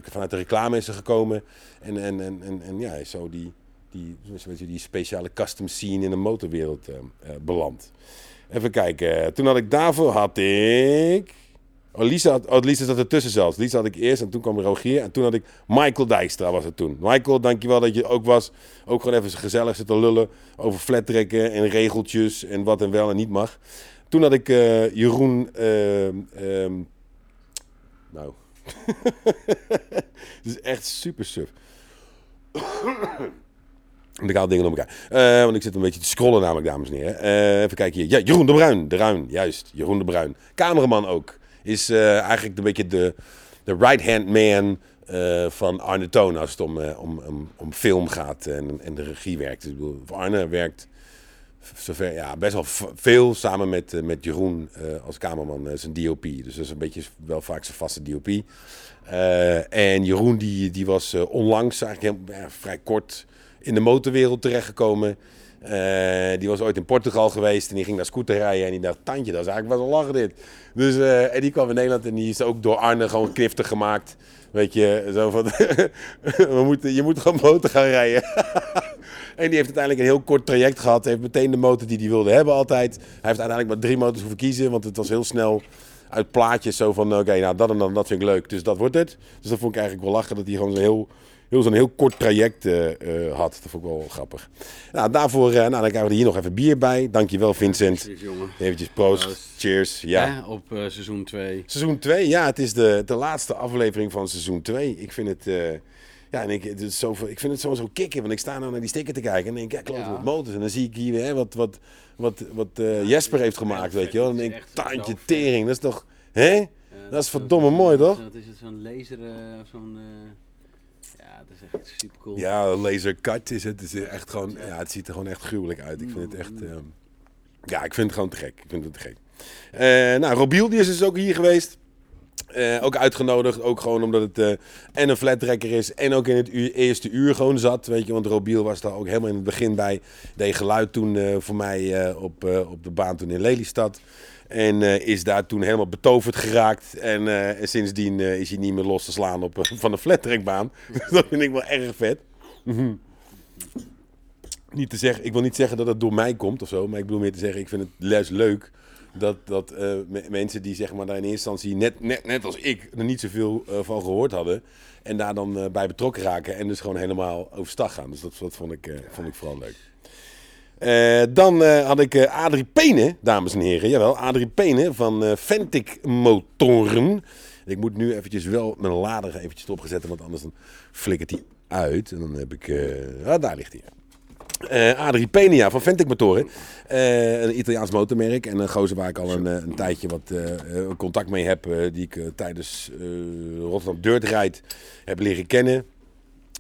vanuit de reclame is ze gekomen en, en, en, en, en ja, hij is zo die, die, die speciale custom scene in de motorwereld beland. Even kijken, toen had ik daarvoor, had ik... Oh, Lisa, had, oh, Lisa zat ertussen zelfs. Lisa had ik eerst en toen kwam Rogier. En toen had ik Michael Dijkstra was het toen. Michael, dankjewel dat je ook was. Ook gewoon even gezellig zitten lullen over flattrekken en regeltjes en wat en wel en niet mag. Toen had ik eh, Jeroen... ehm, ehm, nou... Het is echt super suf. Ik haal dingen door elkaar. Eh, want ik zit een beetje te scrollen namelijk, dames en heren. Eh, even kijken hier. Ja, Jeroen de Bruin. De Bruin, juist. Jeroen de Bruin. Cameraman ook. Is eh, eigenlijk een beetje de, de right-hand man van Arne Toon als het om, om, om, film gaat en, en de regie werkt. Dus Arne werkt zover, ja, best wel veel samen met, met Jeroen als cameraman, zijn DOP. Dus dat is een beetje wel vaak zijn vaste DOP. En Jeroen die, die was onlangs, eigenlijk heel, vrij kort, in de motorwereld terechtgekomen. Eh, die was ooit in Portugal geweest en die ging naar scooter rijden. En die dacht, tandje, dat is eigenlijk wel een lachen dit. Dus, eh, en die kwam in Nederland en die is ook door Arne gewoon kniftig gemaakt. Weet je, zo van, we moeten, je moet gewoon motor gaan rijden. En die heeft uiteindelijk een heel kort traject gehad. Heeft meteen de motor die hij wilde hebben altijd. Hij heeft uiteindelijk maar drie motors hoeven kiezen. Want het was heel snel uit plaatjes zo van... Oké, nou dat en dan, dat vind ik leuk. Dus dat wordt het. Dus dat vond ik eigenlijk wel lachen. Dat hij gewoon zo'n heel, heel, zo'n heel kort traject eh, eh, had. Dat vond ik wel grappig. Nou, daarvoor eh, nou, dan krijgen we er hier nog even bier bij. Dankjewel Vincent. Jongen. Eventjes proost. Cheers. Ja. Hè, op seizoen 2. Seizoen 2, ja, het is de, de laatste aflevering van seizoen 2. Ik vind het, ja, en ik, het is zoveel, ik vind het zo, zo kicken, want ik sta nou naar die sticker te kijken en denk, ja, klopt Ja. met motors. En dan zie ik hier hè, wat, wat, wat, wat Jesper heeft gemaakt, weet je wel. En dan denk ik, taantje tering, dat is toch, hè? Dat is verdomme mooi, toch? Dat is zo'n laser, zo'n... ja, dat is echt super cool. Ja, laser cut is het. Het is echt gewoon, ja, het ziet er gewoon echt gruwelijk uit. Ik vind het echt, ehm, ja, ik vind het gewoon te gek. Ik vind het te gek. Eh, nou, Robiel, die is dus ook hier geweest. Eh, ook uitgenodigd, ook gewoon omdat het eh, en een flat tracker is en ook in het uur- eerste uur gewoon zat. Weet je, want Robiel was daar ook helemaal in het begin bij. Deed geluid toen voor mij op, op de baan toen in Lelystad. En eh, is daar toen helemaal betoverd geraakt. En, eh, en sindsdien eh, is hij niet meer los te slaan op, van de flat trackbaan. Dus dat vind ik wel erg vet. Niet te zeggen, ik wil niet zeggen dat het door mij komt of zo. Maar ik bedoel meer te zeggen, ik vind het juist leuk dat, dat me- mensen die zeg maar, daar in eerste instantie, net, net, net als ik, er niet zoveel van gehoord hadden. En daar dan bij betrokken raken en dus gewoon helemaal overstag gaan. Dus dat, dat vond, ik, vond ik vooral leuk. Eh, dan eh, had ik eh, Adrie Pene, dames en heren. Jawel, Adrie Pene van Ventic Motoren. Ik moet nu eventjes wel mijn lader eventjes erop zetten, want anders dan flikkert hij uit. En dan heb ik... ah, daar ligt hij. Eh Adrie Pena van Ventic Motoren. Een Italiaans motormerk. En een gozer waar ik al een, een tijdje wat contact mee heb. die ik tijdens Rotterdam Dirt Ride heb leren kennen.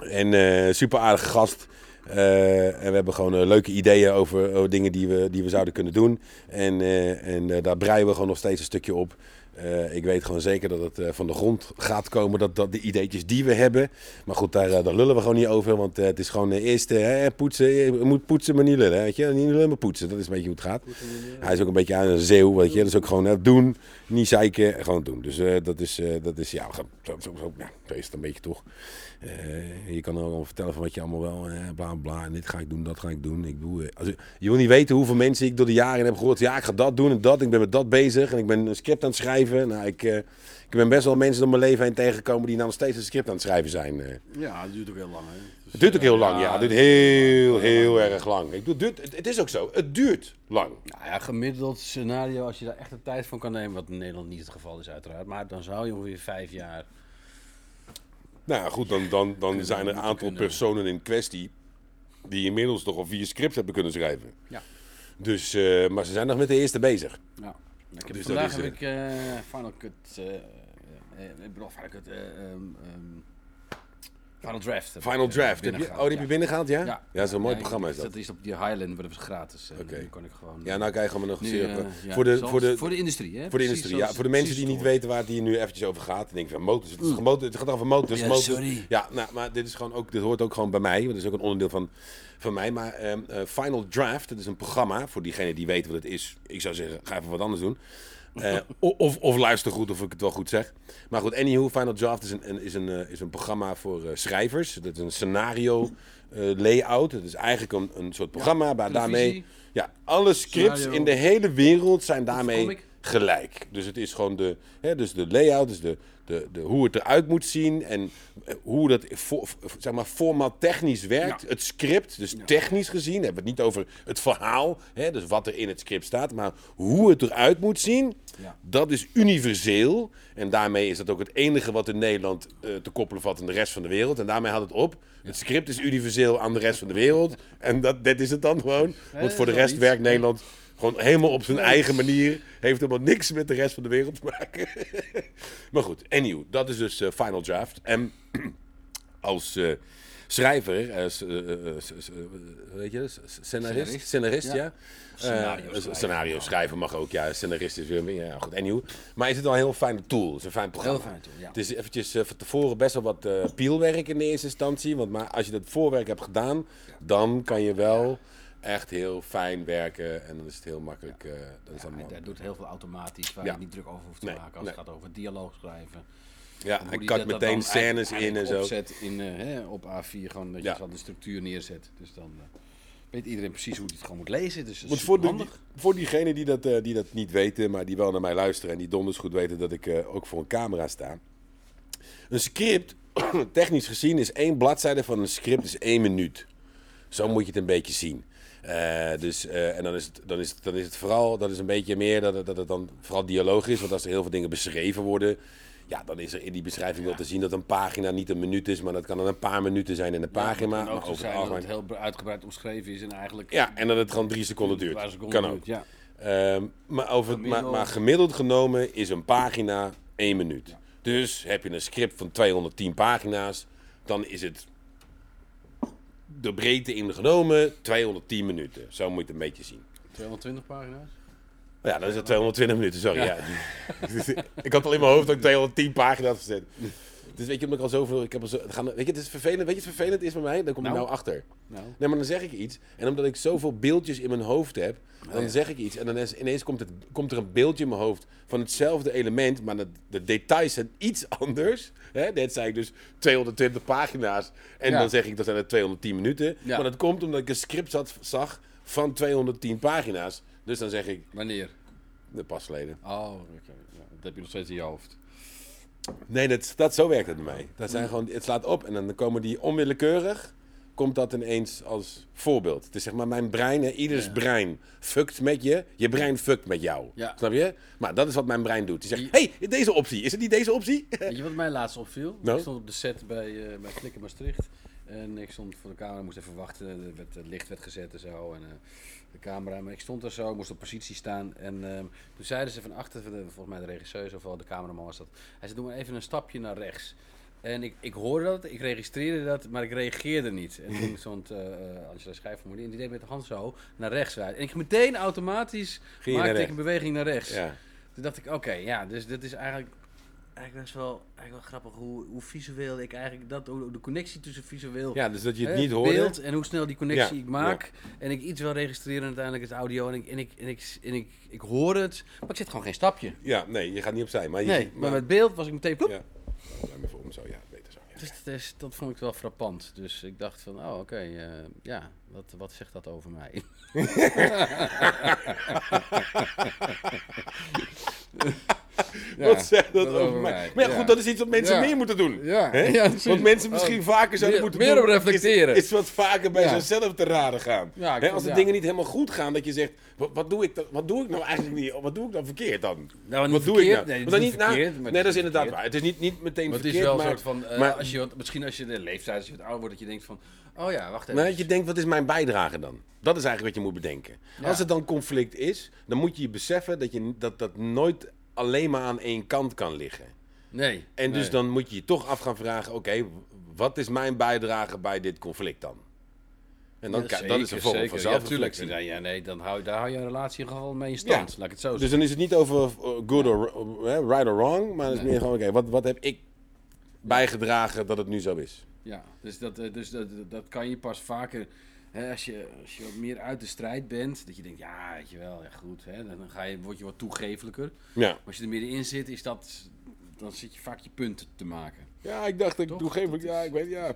En super aardige gast. Eh, en we hebben gewoon eh, leuke ideeën over, over dingen die we, die we zouden kunnen doen. En, eh, en daar breien we gewoon nog steeds een stukje op. Ik weet gewoon zeker dat het van de grond gaat komen, dat, dat de ideetjes die we hebben. Maar goed, daar, daar lullen we gewoon niet over. Want het is gewoon eerst eh, poetsen. Je moet poetsen, maar niet lullen. Weet je? Niet lullen, maar poetsen. Dat is een beetje hoe het gaat. Hij is ook een beetje aan een zeeuw, weet je. Dat is ook gewoon doen, niet zeiken, gewoon doen. Dus dat, is, dat is, ja, zo, zo, zo, ja, zo is het een beetje toch. Eh, je kan ook wel vertellen van wat je allemaal wel, eh, bla bla, en dit ga ik doen, dat ga ik doen. Ik bedoel, eh, als, je- wil niet weten hoeveel mensen ik door de jaren heb gehoord. Ja, ik ga dat doen en dat, ik ben met dat bezig en ik ben een script aan het schrijven. Nou, ik, eh, ik ben best wel mensen door mijn leven heen tegengekomen die nou nog steeds een script aan het schrijven zijn. eh. Ja, het duurt ook heel lang. Hè. Dus, Het duurt ook heel lang, ja. Het duurt heel, heel erg lang. Ik bedoel, het, duurt- het, het is ook zo. Het duurt lang. Nou ja, gemiddeld scenario, als je daar echt de tijd van kan nemen, wat in Nederland niet het geval is uiteraard, maar dan zou je ongeveer vijf jaar... Nou ja, goed, dan, dan, dan zijn er een aantal kunnen. personen in kwestie die inmiddels toch al vier scripts hebben kunnen schrijven. Ja. Dus, eh, maar ze zijn nog met de eerste bezig. Ja. Ik heb, Dus vandaag is, heb eh, ik eh, Final Cut, eh, ik bedoel Final Cut, ehm, Final Draft. Final eh, Draft. Heb je, binnengehaald, oh, die heb je binnengehaald, ja? Ja. Ja, dat is een mooi programma is dat. Dat is op die Highland, dat is gratis. En Oké. dan kan ik gewoon... Ja, nou krijg je nog zeer- eh, voor, de, zoals- voor, de, voor de industrie, hè? voor de industrie. Ja, voor de mensen die niet weten waar het hier nu eventjes over gaat. Denk van motors. Het, is gemotor, het gaat over motors. Ja, motors. sorry. Ja, nou, maar dit, is gewoon ook, dit hoort ook gewoon bij mij. Want het is ook een onderdeel van, van mij. Maar ehm, eh, Final Draft, dat is een programma. Voor diegenen die weten wat het is. Ik zou zeggen, ga even wat anders doen. Eh, of, of luister goed of ik het wel goed zeg. Maar goed, anywho, Final Draft is een, is een, eh, is een programma voor eh, schrijvers. Dat is een scenario layout. Het is eigenlijk een, een soort programma waar daarmee... Ja, alle scripts Scenario. in de hele wereld zijn daarmee gelijk. Dus het is gewoon de, hè, dus de layout, dus de, de, de, hoe het eruit moet zien en eh, hoe dat voor, zeg maar, format technisch werkt. Ja. Het script, dus technisch gezien, hebben we het niet over het verhaal, hè, dus wat er in het script staat, maar hoe het eruit moet zien, Ja. dat is universeel. En daarmee is dat ook het enige wat in Nederland eh, te koppelen valt aan de rest van de wereld. En daarmee houdt het op. Het script is universeel aan de rest van de wereld. En dat, dat is het dan gewoon. Want voor de rest werkt Nederland gewoon helemaal op zijn eigen manier. Heeft helemaal niks met de rest van de wereld te maken. maar goed, anyhow, dat is dus eh, Final Draft. En als eh, schrijver, eh, s- eh, eh, weet je, scenarist, Scenarist. ja. Ja. Scenario schrijven mag ook, ja. Scenarist is weer meer, ja goed, anyhow. Maar is het wel een heel fijne tool, het is een fijn programma. Heel fijn tool, ja. Het is eventjes van tevoren best wel wat pielwerk in de eerste instantie. Want maar als je dat voorwerk hebt gedaan, dan kan je wel echt heel fijn werken. En dan is het heel makkelijk. eh is Ja, allemaal, hij doet heel veel automatisch, waar Ja. je niet druk over hoeft te Nee, maken als nee. het gaat over dialoog schrijven. ja, hij kat meteen scènes in en zo. Opzet in, eh, hè, op A4, gewoon dat je de structuur neerzet. Dus dan eh, weet iedereen precies hoe hij het gewoon moet lezen. Dus is voor, de, handig. voor diegenen die dat, eh, die dat niet weten, maar die wel naar mij luisteren en die donders goed weten dat ik eh, ook voor een camera sta. Een script, technisch gezien, is één bladzijde van een script is één minuut. Zo moet je het een beetje zien. Eh, dus, eh, en dan is, het, dan, is het, dan is het vooral, dat is een beetje meer dat het, dat het dan vooral dialoog is. Want als er heel veel dingen beschreven worden, ja, dan is er in die beschrijving wel te zien dat een pagina niet een minuut is, maar dat kan dan een paar minuten zijn in een pagina. Maar over het zijn dat algemeen. het heel uitgebreid omschreven is en eigenlijk... Ja, en dat het gewoon drie seconden duurt. paar seconden Kan ook. duurt, Ja. Ehm, maar, over, maar, maar gemiddeld genomen is een pagina één minuut. Dus heb je een script van 210 pagina's, dan is het de breedte ingenomen 210 minuten. Zo moet je het een beetje zien. 220 pagina's? ja, dan is het 220 minuten, sorry. Ja. ik had al in mijn hoofd ook 210 pagina's gezet. Dus weet je, omdat ik al zoveel... Ik heb al zo, het gaan, weet je, het is vervelend. Weet je, het vervelend is bij mij? Daar kom ik Nou. nou achter. Nou, Nee, maar dan zeg ik iets. En omdat ik zoveel beeldjes in mijn hoofd heb, dan Oh ja. zeg ik iets. En dan is, ineens komt, het, komt er een beeldje in mijn hoofd van hetzelfde element, maar de, de details zijn iets anders. Hè? Net zei ik dus 220 pagina's. En Ja. dan zeg ik dat zijn het 210 minuten. Ja. Maar dat komt omdat ik een script zat, zag van 210 pagina's. Dus dan zeg ik, wanneer? de pas geleden. Oh, oké. Ja, dat heb je nog steeds in je hoofd. Nee, dat, dat, zo werkt het bij mij. Dat zijn gewoon, het slaat op en dan komen die onwillekeurig, komt dat ineens als voorbeeld. Het is zeg maar mijn brein, hè, ieders Ja. brein fuckt met je, je brein fuckt met jou. Ja. Snap je? Maar dat is wat mijn brein doet. Die zegt, Die- hey, deze optie, is het niet deze optie? Weet je wat mij laatst opviel? Nou? Ik stond op de set bij, eh bij Flikker Maastricht. En ik stond voor de camera, moest even wachten. Er werd, het licht werd gezet en zo. En eh, de camera. Maar ik stond er zo, moest op positie staan. En ehm, toen zeiden ze van achter, volgens mij de regisseur of wel de cameraman was dat. Hij zei, doe maar even een stapje naar rechts. En ik, ik hoorde dat, ik registreerde dat, maar ik reageerde niet. En toen stond eh, eh, Angela Schijfvermoeden en die deed met de hand zo naar rechts uit. En ik meteen automatisch maakte ik een beweging naar rechts. Ja. Toen dacht ik, oké, ja, dus dit is eigenlijk, eigenlijk best wel, eigenlijk wel grappig hoe, hoe visueel ik eigenlijk dat, hoe de connectie tussen visueel, ja, dus dat je het hè, niet hoorde. beeld en hoe snel die connectie Ja, ik maak. En ik iets wil registreren en uiteindelijk het audio en ik, en ik, en ik, en ik, ik hoor het, maar ik zet gewoon geen stapje. Ja, nee, je gaat niet opzij. Maar je, Nee, maar met beeld was ik meteen ploep. Ja. Voor hem zo, ja, beter zo. Ja. Dus dat vond ik wel frappant. Dus ik dacht van, oh oké, eh, ja, wat, wat zegt dat over mij? Ja, Wat zegt dat dat over mij? mij, Maar ja, ja. goed, dat is iets wat mensen meer moeten doen. Ja. Want mensen misschien Oh, vaker zouden meer- moeten meer doen. op reflecteren. Is, is wat vaker bij zichzelf te raden gaan. Als de dingen niet helemaal goed gaan, dat je zegt, wat, wat, doe ik dan, wat doe ik nou eigenlijk niet? Wat doe ik dan verkeerd dan? Nou, wat doe ik verkeerd, nou? nee, dan niet nou, verkeerd, maar nee, het dat is inderdaad verkeerd. waar. Het is niet, niet meteen Maar het is verkeerd, wel een maar, soort van, eh, maar als je wat, misschien als je de leeftijd, als je wat ouder wordt, dat je denkt van, oh ja, wacht even. nou, dat je denkt, wat is mijn bijdrage dan? Dat is eigenlijk wat je moet bedenken. Ja. Als er dan conflict is, dan moet je je beseffen dat je, dat, dat nooit alleen maar aan één kant kan liggen. nee. En dus nee. dan moet je je toch af gaan vragen: oké, wat is mijn bijdrage bij dit conflict dan? En dan, Ja, dat is een vorm zeker. van Ja, zelfreflectie. tuurlijk. Ja, ja, nee, dan hou, daar hou je een relatie in geval mee in stand. Ja. Laat ik het zo dus dan is het niet over uh, good or uh, right or wrong, maar het is Nee. meer gewoon: oké, wat, wat heb ik bijgedragen dat het nu zo is? Ja, dus, dat, eh, dus dat, dat kan je pas vaker, hè, als, je, als je wat meer uit de strijd bent, dat je denkt, ja, weet je wel, ja, goed, hè, dan ga je, word je wat toegevelijker. Maar Ja, als je er middenin zit, is dat, dan zit je vaak je punten te maken. ja ik dacht, ik Toch? ja, ik weet, ja.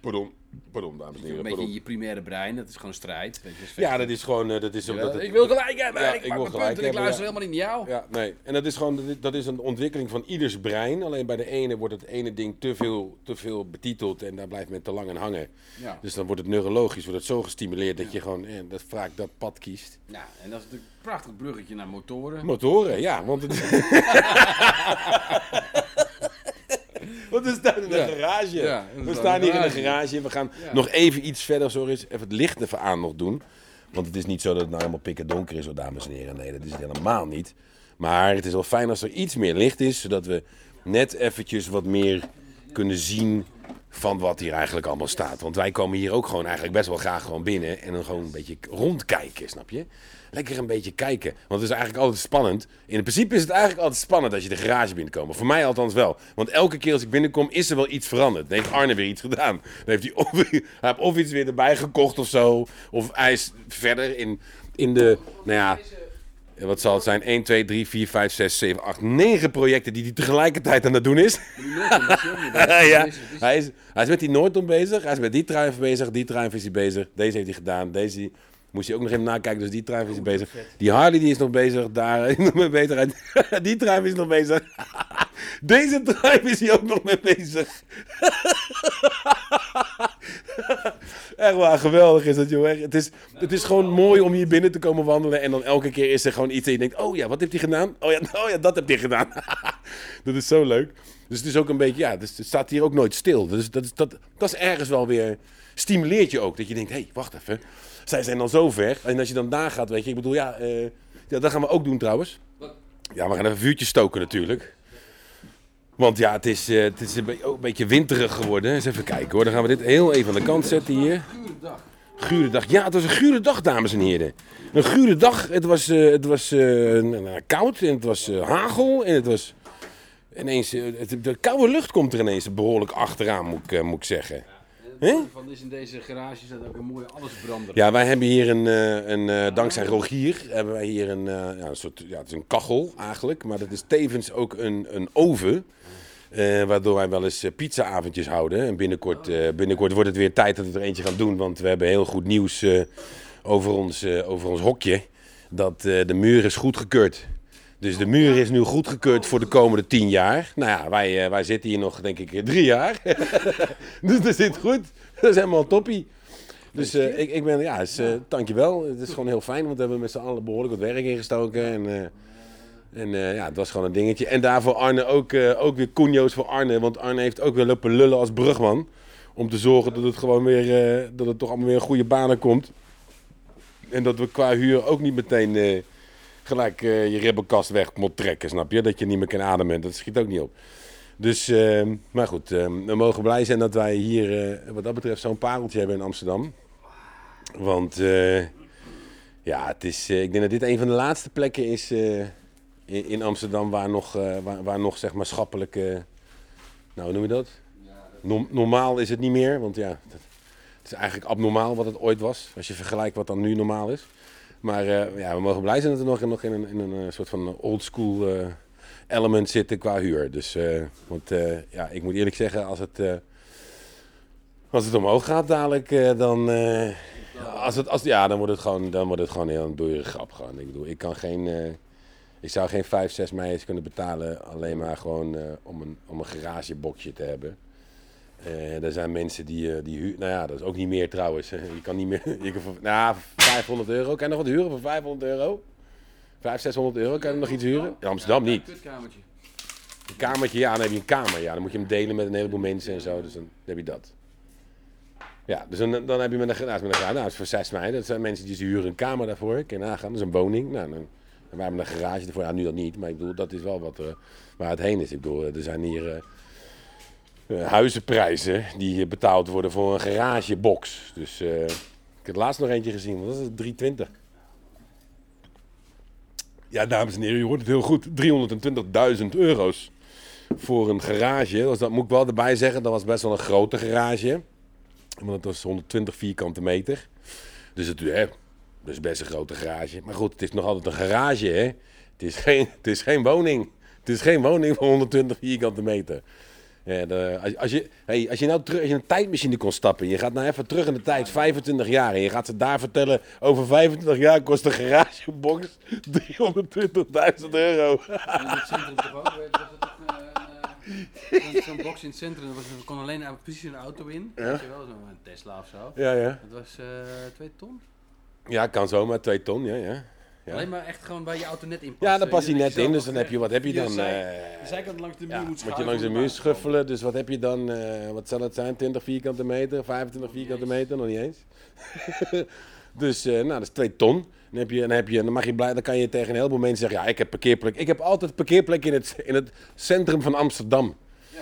Pardon, pardon, dames en Een heren. beetje Pardon. je primaire brein, dat is gewoon strijd. Weet je, Ja, dat is gewoon, eh, dat is omdat het, ik wil gelijk hebben, Ja, ik, ik wil gelijk punten, ik luister ja. helemaal niet naar jou. Ja, nee. En dat is gewoon dat is een ontwikkeling van ieders brein. Alleen bij de ene wordt het ene ding te veel, te veel betiteld en daar blijft men te lang aan hangen. Ja. Dus dan wordt het neurologisch wordt het zo gestimuleerd dat je gewoon eh, dat vaak dat pad kiest. Ja, en dat is natuurlijk een prachtig bruggetje naar motoren. Motoren, ja, want het We staan in de Ja. garage. We staan hier in de garage. We gaan nog even iets verder, sorry, even het licht even aan nog doen. Want het is niet zo dat het nou helemaal pikken donker is, hoor, dames en heren. Nee, dat is het helemaal niet. Maar het is wel fijn als er iets meer licht is, zodat we net eventjes wat meer kunnen zien van wat hier eigenlijk allemaal staat. Want wij komen hier ook gewoon eigenlijk best wel graag gewoon binnen en dan gewoon een beetje rondkijken, snap je? Lekker een beetje kijken. Want het is eigenlijk altijd spannend. In principe is het eigenlijk altijd spannend als je de garage binnenkomt. Voor mij althans wel. Want elke keer als ik binnenkom is er wel iets veranderd. Dan heeft Arne weer iets gedaan. Dan heeft hij of, heeft of iets weer erbij gekocht of zo. Of hij is verder in, in de, nou ja, wat zal het zijn? 1, 2, 3, 4, 5, 6, 7, 8, 9 projecten die hij tegelijkertijd aan het doen is. ja, hij is, hij is met die Noordom bezig. Hij is met die truif bezig. Die truif is hij bezig. Deze heeft hij gedaan. Deze moest hij ook nog even nakijken. Dus die truif is bezig. Die Harley die is nog bezig. Daar is nog mee bezig. Die truif is nog bezig. Deze truif is hij ook nog mee bezig. Echt waar, geweldig is dat, joh. Het is, het is gewoon mooi om hier binnen te komen wandelen. En dan elke keer is er gewoon iets en je denkt... Oh ja, wat heeft hij gedaan? Oh ja, oh ja dat heeft hij gedaan. dat is zo leuk. Dus het is ook een beetje... Ja, dus het staat hier ook nooit stil. Dus dat is, dat, dat is ergens wel weer... Stimuleert je ook. Dat je denkt, hé, hey, wacht even. Zij zijn al zo ver. En als je dan daar gaat, weet je... Ik bedoel, ja, eh, ja, dat gaan we ook doen trouwens. Ja, we gaan even vuurtjes stoken natuurlijk. Want ja, het is, eh, het is een, ook een beetje winterig geworden. Eens even kijken hoor. Dan gaan we dit heel even aan de kant zetten hier. Gure dag. Ja, het was een gure dag, dames en heren. Een gure dag. Het was, eh, het was koud en het was hagel en het was ineens... de koude lucht komt er ineens behoorlijk achteraan, moet ik, moet ik zeggen. Hè? van is in deze garage staat ook een mooie allesbrander. Ja, wij hebben hier een, eh, een eh, dankzij Rogier, hebben wij hier een, eh, ja, een soort, ja, het is een kachel eigenlijk, maar dat is tevens ook een, een oven. waardoor wij wel eens pizzaavondjes houden. En binnenkort, eh, binnenkort wordt het weer tijd dat we er eentje gaan doen. Want we hebben heel goed nieuws over, ons, over ons hokje. Dat de muur is goedgekeurd. Dus de muur is nu goedgekeurd voor de komende tien jaar. Nou ja, wij, eh, wij zitten hier nog denk ik eh, drie jaar. dus dat zit goed. Dat is helemaal toppie. Dus eh, ik, ik ben, ja, is, eh, dankjewel. Het is gewoon heel fijn, want we hebben met z'n allen behoorlijk wat werk ingestoken. En, en ja, het was gewoon een dingetje. En daarvoor Arne ook, ook weer cunio's voor Arne. Want Arne heeft ook weer lopen lullen als brugman. Om te zorgen dat het gewoon weer, dat het toch allemaal weer goede banen komt. En dat we qua huur ook niet meteen gelijk eh, je ribbenkast weg moet trekken, snap je? Dat je niet meer kan ademen. Dat schiet ook niet op. Dus, eh, maar goed, eh, we mogen blij zijn dat wij hier, eh, wat dat betreft, zo'n pareltje hebben in Amsterdam. Want eh, ja, het is, ik denk dat dit een van de laatste plekken is in, in Amsterdam waar nog, waar, waar nog zeg maar schappelijk, eh, nou hoe noem je dat? Normaal is het niet meer, want ja, het is eigenlijk abnormaal wat het ooit was. Als je vergelijkt wat dan nu normaal is. Maar eh, ja, we mogen blij zijn dat we nog, nog in een, een eh, soort van old school eh, element zitten qua huur. Dus, want ja, ik moet eerlijk zeggen, als het, als het omhoog gaat dadelijk, dan, als het, als, ja, dan wordt het gewoon, dan wordt het gewoon heel een grap. Gewoon. Ik bedoel, ik kan geen, ik zou geen 5, 6 meijers kunnen betalen alleen maar gewoon om, een, om een garagebokje te hebben. Eh, er zijn mensen die, eh, die nou ja, dat is ook niet meer trouwens. Je kan niet meer, je kan voor, nou, 500 euro. Kan je nog wat huren voor 500 euro? 500, 600 euro, kan je nog iets huren? In Amsterdam niet. Een kamertje, ja, dan heb je een kamer. Ja, dan moet je hem delen met een heleboel mensen en zo. Dus dan heb je dat. Ja, dus dan, dan heb je met een, nou, met een nou, dat is voor 6 mei. Dat zijn mensen die ze huren een kamer daarvoor. Kan je nagaan, dat is een woning. Nou, dan, wij hebben een garage ervoor. Ja, nu dat niet, maar ik bedoel, dat is wel wat, eh, waar het heen is. Ik bedoel, er zijn hier eh, huizenprijzen die betaald worden voor een garagebox. Dus eh, ik heb laatst nog eentje gezien, want dat is 320. Ja, dames en heren, je hoort het heel goed. 320.000 euro's voor een garage. Dus dat moet ik wel erbij zeggen, dat was best wel een grote garage. Want het was 120 vierkante meter. Dus het hè, dat is best een grote garage. Maar goed, het is nog altijd een garage, hè. Het is geen, het is geen woning. Het is geen woning van 120 vierkante meter. Ja, de- als, als, je, hey, als je nou terug, als je een tijdmachine kon stappen, je gaat nou even terug in de tijd, 25 jaar, en je gaat ze daar vertellen, over 25 jaar kost een garagebox 320.000 euro. In het centrum toch ook? weet- het een, eh, zo'n box in het centrum? Dat er kon alleen precies een auto in. Ja. Weet je wel, zo'n Tesla of zo. Ja, ja. Dat was eh twee ton. Ja, kan zomaar, 2 ton, ja, ja. Ja. Alleen maar echt gewoon waar je auto net in past. Ja, daar past hij net in, dus dan heb je, wat heb je dan? zij- De zijkant langs de muur moet moet je schuiven langs de muur schuffelen, dus wat heb je dan? eh, wat zal het zijn? 20 vierkante meter, 25 vierkante meter, nog niet eens. dus, eh, nou, dat is 2 ton. Dan, heb je, dan, heb je, dan, mag je blij, dan kan je tegen een heleboel mensen zeggen, ja, ik heb parkeerplek. Ik heb altijd parkeerplek in het, in het centrum van Amsterdam. Ja.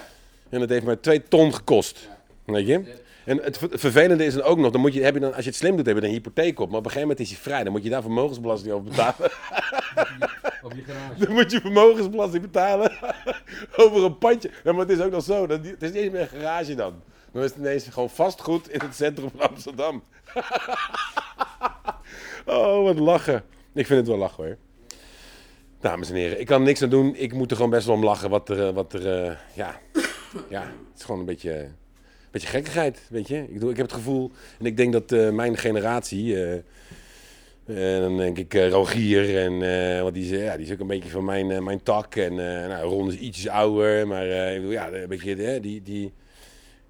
En dat heeft maar 2 ton gekost. Weet je? En het, ver- het vervelende is dan ook nog, dan moet je, heb je dan, als je het slim doet, heb je dan een hypotheek op. Maar op een gegeven moment is hij vrij. Dan moet je daar vermogensbelasting over betalen. Op je garage. Dan moet je vermogensbelasting betalen over een pandje. Ja, maar het is ook nog zo. Dat het is niet meer een garage dan. Dan is het ineens gewoon vastgoed in het centrum van Amsterdam. oh, wat lachen. Ik vind het wel lachen hoor. Dames en heren, ik kan niks aan doen. Ik moet er gewoon best wel om lachen. Wat er, eh, wat er eh, ja. ja, het is gewoon een beetje, een beetje gekkigheid, weet je. Ik, bedoel, ik heb het gevoel, en ik denk dat eh, mijn generatie... eh, en dan denk ik eh, Rogier, en, eh, want die is, eh, ja, die is ook een beetje van mijn, eh, mijn tak. En eh nou, Ron is ietsjes ouder, maar eh, ik bedoel, ja, een beetje, eh, die, die,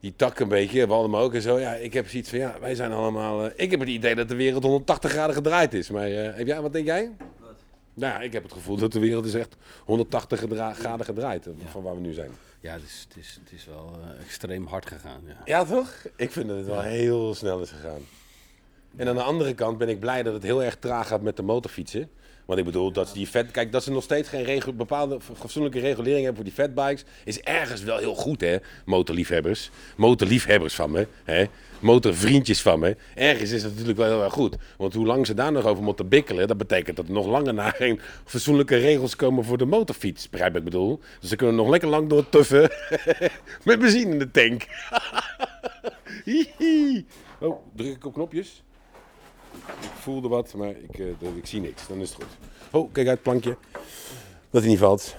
die tak een beetje, Waldem ook en zo. Ja, ik heb zoiets van, ja, wij zijn allemaal... eh, ik heb het idee dat de wereld 180 graden gedraaid is. Maar eh, heb jij, wat denk jij? Wat? Nou, ja, ik heb het gevoel dat de wereld is echt 180 gedra- graden gedraaid, eh, van waar we nu zijn. Ja, het is, het is, het is wel eh, extreem hard gegaan. Ja. Ja, toch? Ik vind dat het wel heel snel is gegaan. En aan de andere kant ben ik blij dat het heel erg traag gaat met de motorfietsen. Want ik bedoel, dat die vet, kijk, dat ze nog steeds geen bepaalde fatsoenlijke regulering hebben voor die fatbikes, is ergens wel heel goed, hè, motorliefhebbers. Motorliefhebbers van me, hè. Motorvriendjes van me. Ergens is het natuurlijk wel heel erg goed. Want hoe lang ze daar nog over moeten bikkelen, dat betekent dat er nog langer na geen fatsoenlijke regels komen voor de motorfiets. Begrijp ik bedoel? Dus ze kunnen nog lekker lang door tuffen met benzine in de tank. Oh, druk ik op knopjes? Ik voelde wat, maar ik, eh, ik zie niks. Dan is het goed. Oh, kijk uit, plankje. Dat hij niet valt.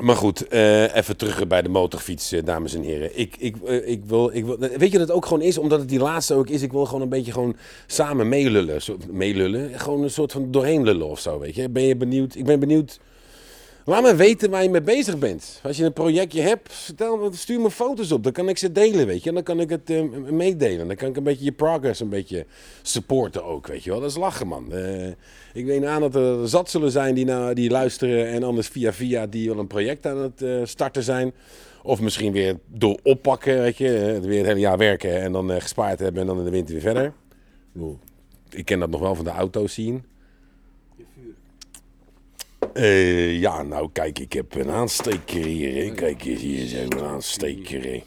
Maar goed, eh, even terug bij de motorfiets, eh, dames en heren. Ik, ik, ik wil, ik wil, weet je dat het ook gewoon is, omdat het die laatste ook is? Ik wil gewoon een beetje gewoon samen meelullen. Zo- Meelullen? Gewoon een soort van doorheen lullen of zo, weet je. Ben je benieuwd? Ik ben benieuwd. Laat me weten waar je mee bezig bent. Als je een projectje hebt, stuur me foto's op. Dan kan ik ze delen, weet je. En dan kan ik het eh, meedelen. Dan kan ik een beetje je progress een beetje supporten ook, weet je wel. Dat is lachen, man. Eh, ik weet aan dat er zat zullen zijn die, nou, die luisteren en anders via via die wel een project aan het eh, starten zijn. Of misschien weer door oppakken, weet je. weer het hele jaar werken en dan gespaard hebben en dan in de winter weer verder. Ik ken dat nog wel van de auto's zien. Eh, ja, nou kijk, ik heb een aansteker hier. hè. Kijk hier is een aansteker.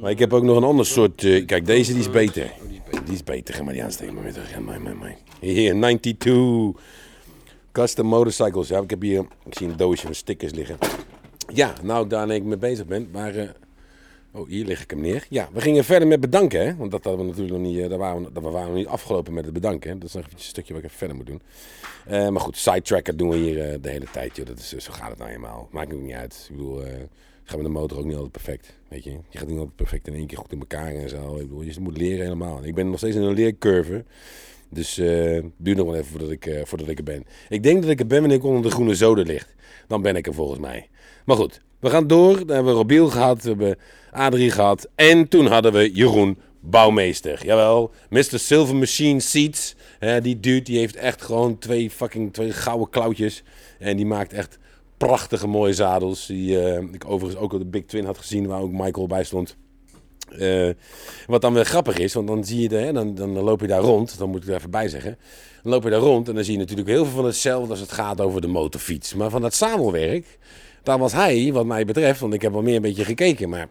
Maar ik heb ook nog een ander soort. eh, kijk, deze die is beter. Die is beter. Ga maar die aansteken maar mijn, mijn, mijn. Hier, 92. Custom motorcycles. Ja, ik heb hier. Ik zie een doosje met stickers liggen. Ja, nou, daar ik mee bezig ben. Maar. eh, oh, hier lig ik hem neer. Ja, we gingen verder met bedanken, hè? Want dat hadden we natuurlijk nog niet. eh, daar waren we, daar waren we niet afgelopen met het bedanken. Dat is nog een stukje wat ik even verder moet doen. Eh, maar goed, sidetracker doen we hier eh, de hele tijd. Joh. Dat is, zo gaat het nou eenmaal. Maakt ook niet uit. Ik bedoel, eh gaat met de motor ook niet altijd perfect. Weet je, je gaat niet altijd perfect in één keer goed in elkaar en zo. Ik bedoel, je moet leren helemaal. Ik ben nog steeds in een leercurve. Dus het duurt nog wel even voordat ik, voordat ik er ben. Ik denk dat ik er ben wanneer ik onder de groene zoden ligt. Dan ben ik er volgens mij. Maar goed, we gaan door. Dan hebben we Robiel gehad, we hebben Adrie gehad. En toen hadden we Jeroen Bouwmeester. Jawel, Mr. Silver Machine Seats. Die dude die heeft echt gewoon twee fucking twee gouden klauwtjes. En die maakt echt prachtige mooie zadels. Die eh, ik overigens ook op de Big Twin had gezien, waar ook Michael bij stond. Eh, wat dan weer grappig is, want dan zie je, de, hè, dan, dan loop je daar rond, dan moet ik er even bij zeggen. Dan loop je daar rond en dan zie je natuurlijk heel veel van hetzelfde als het gaat over de motorfiets. Maar van dat zadelwerk, daar was hij, wat mij betreft, want ik heb wel meer een beetje gekeken, maar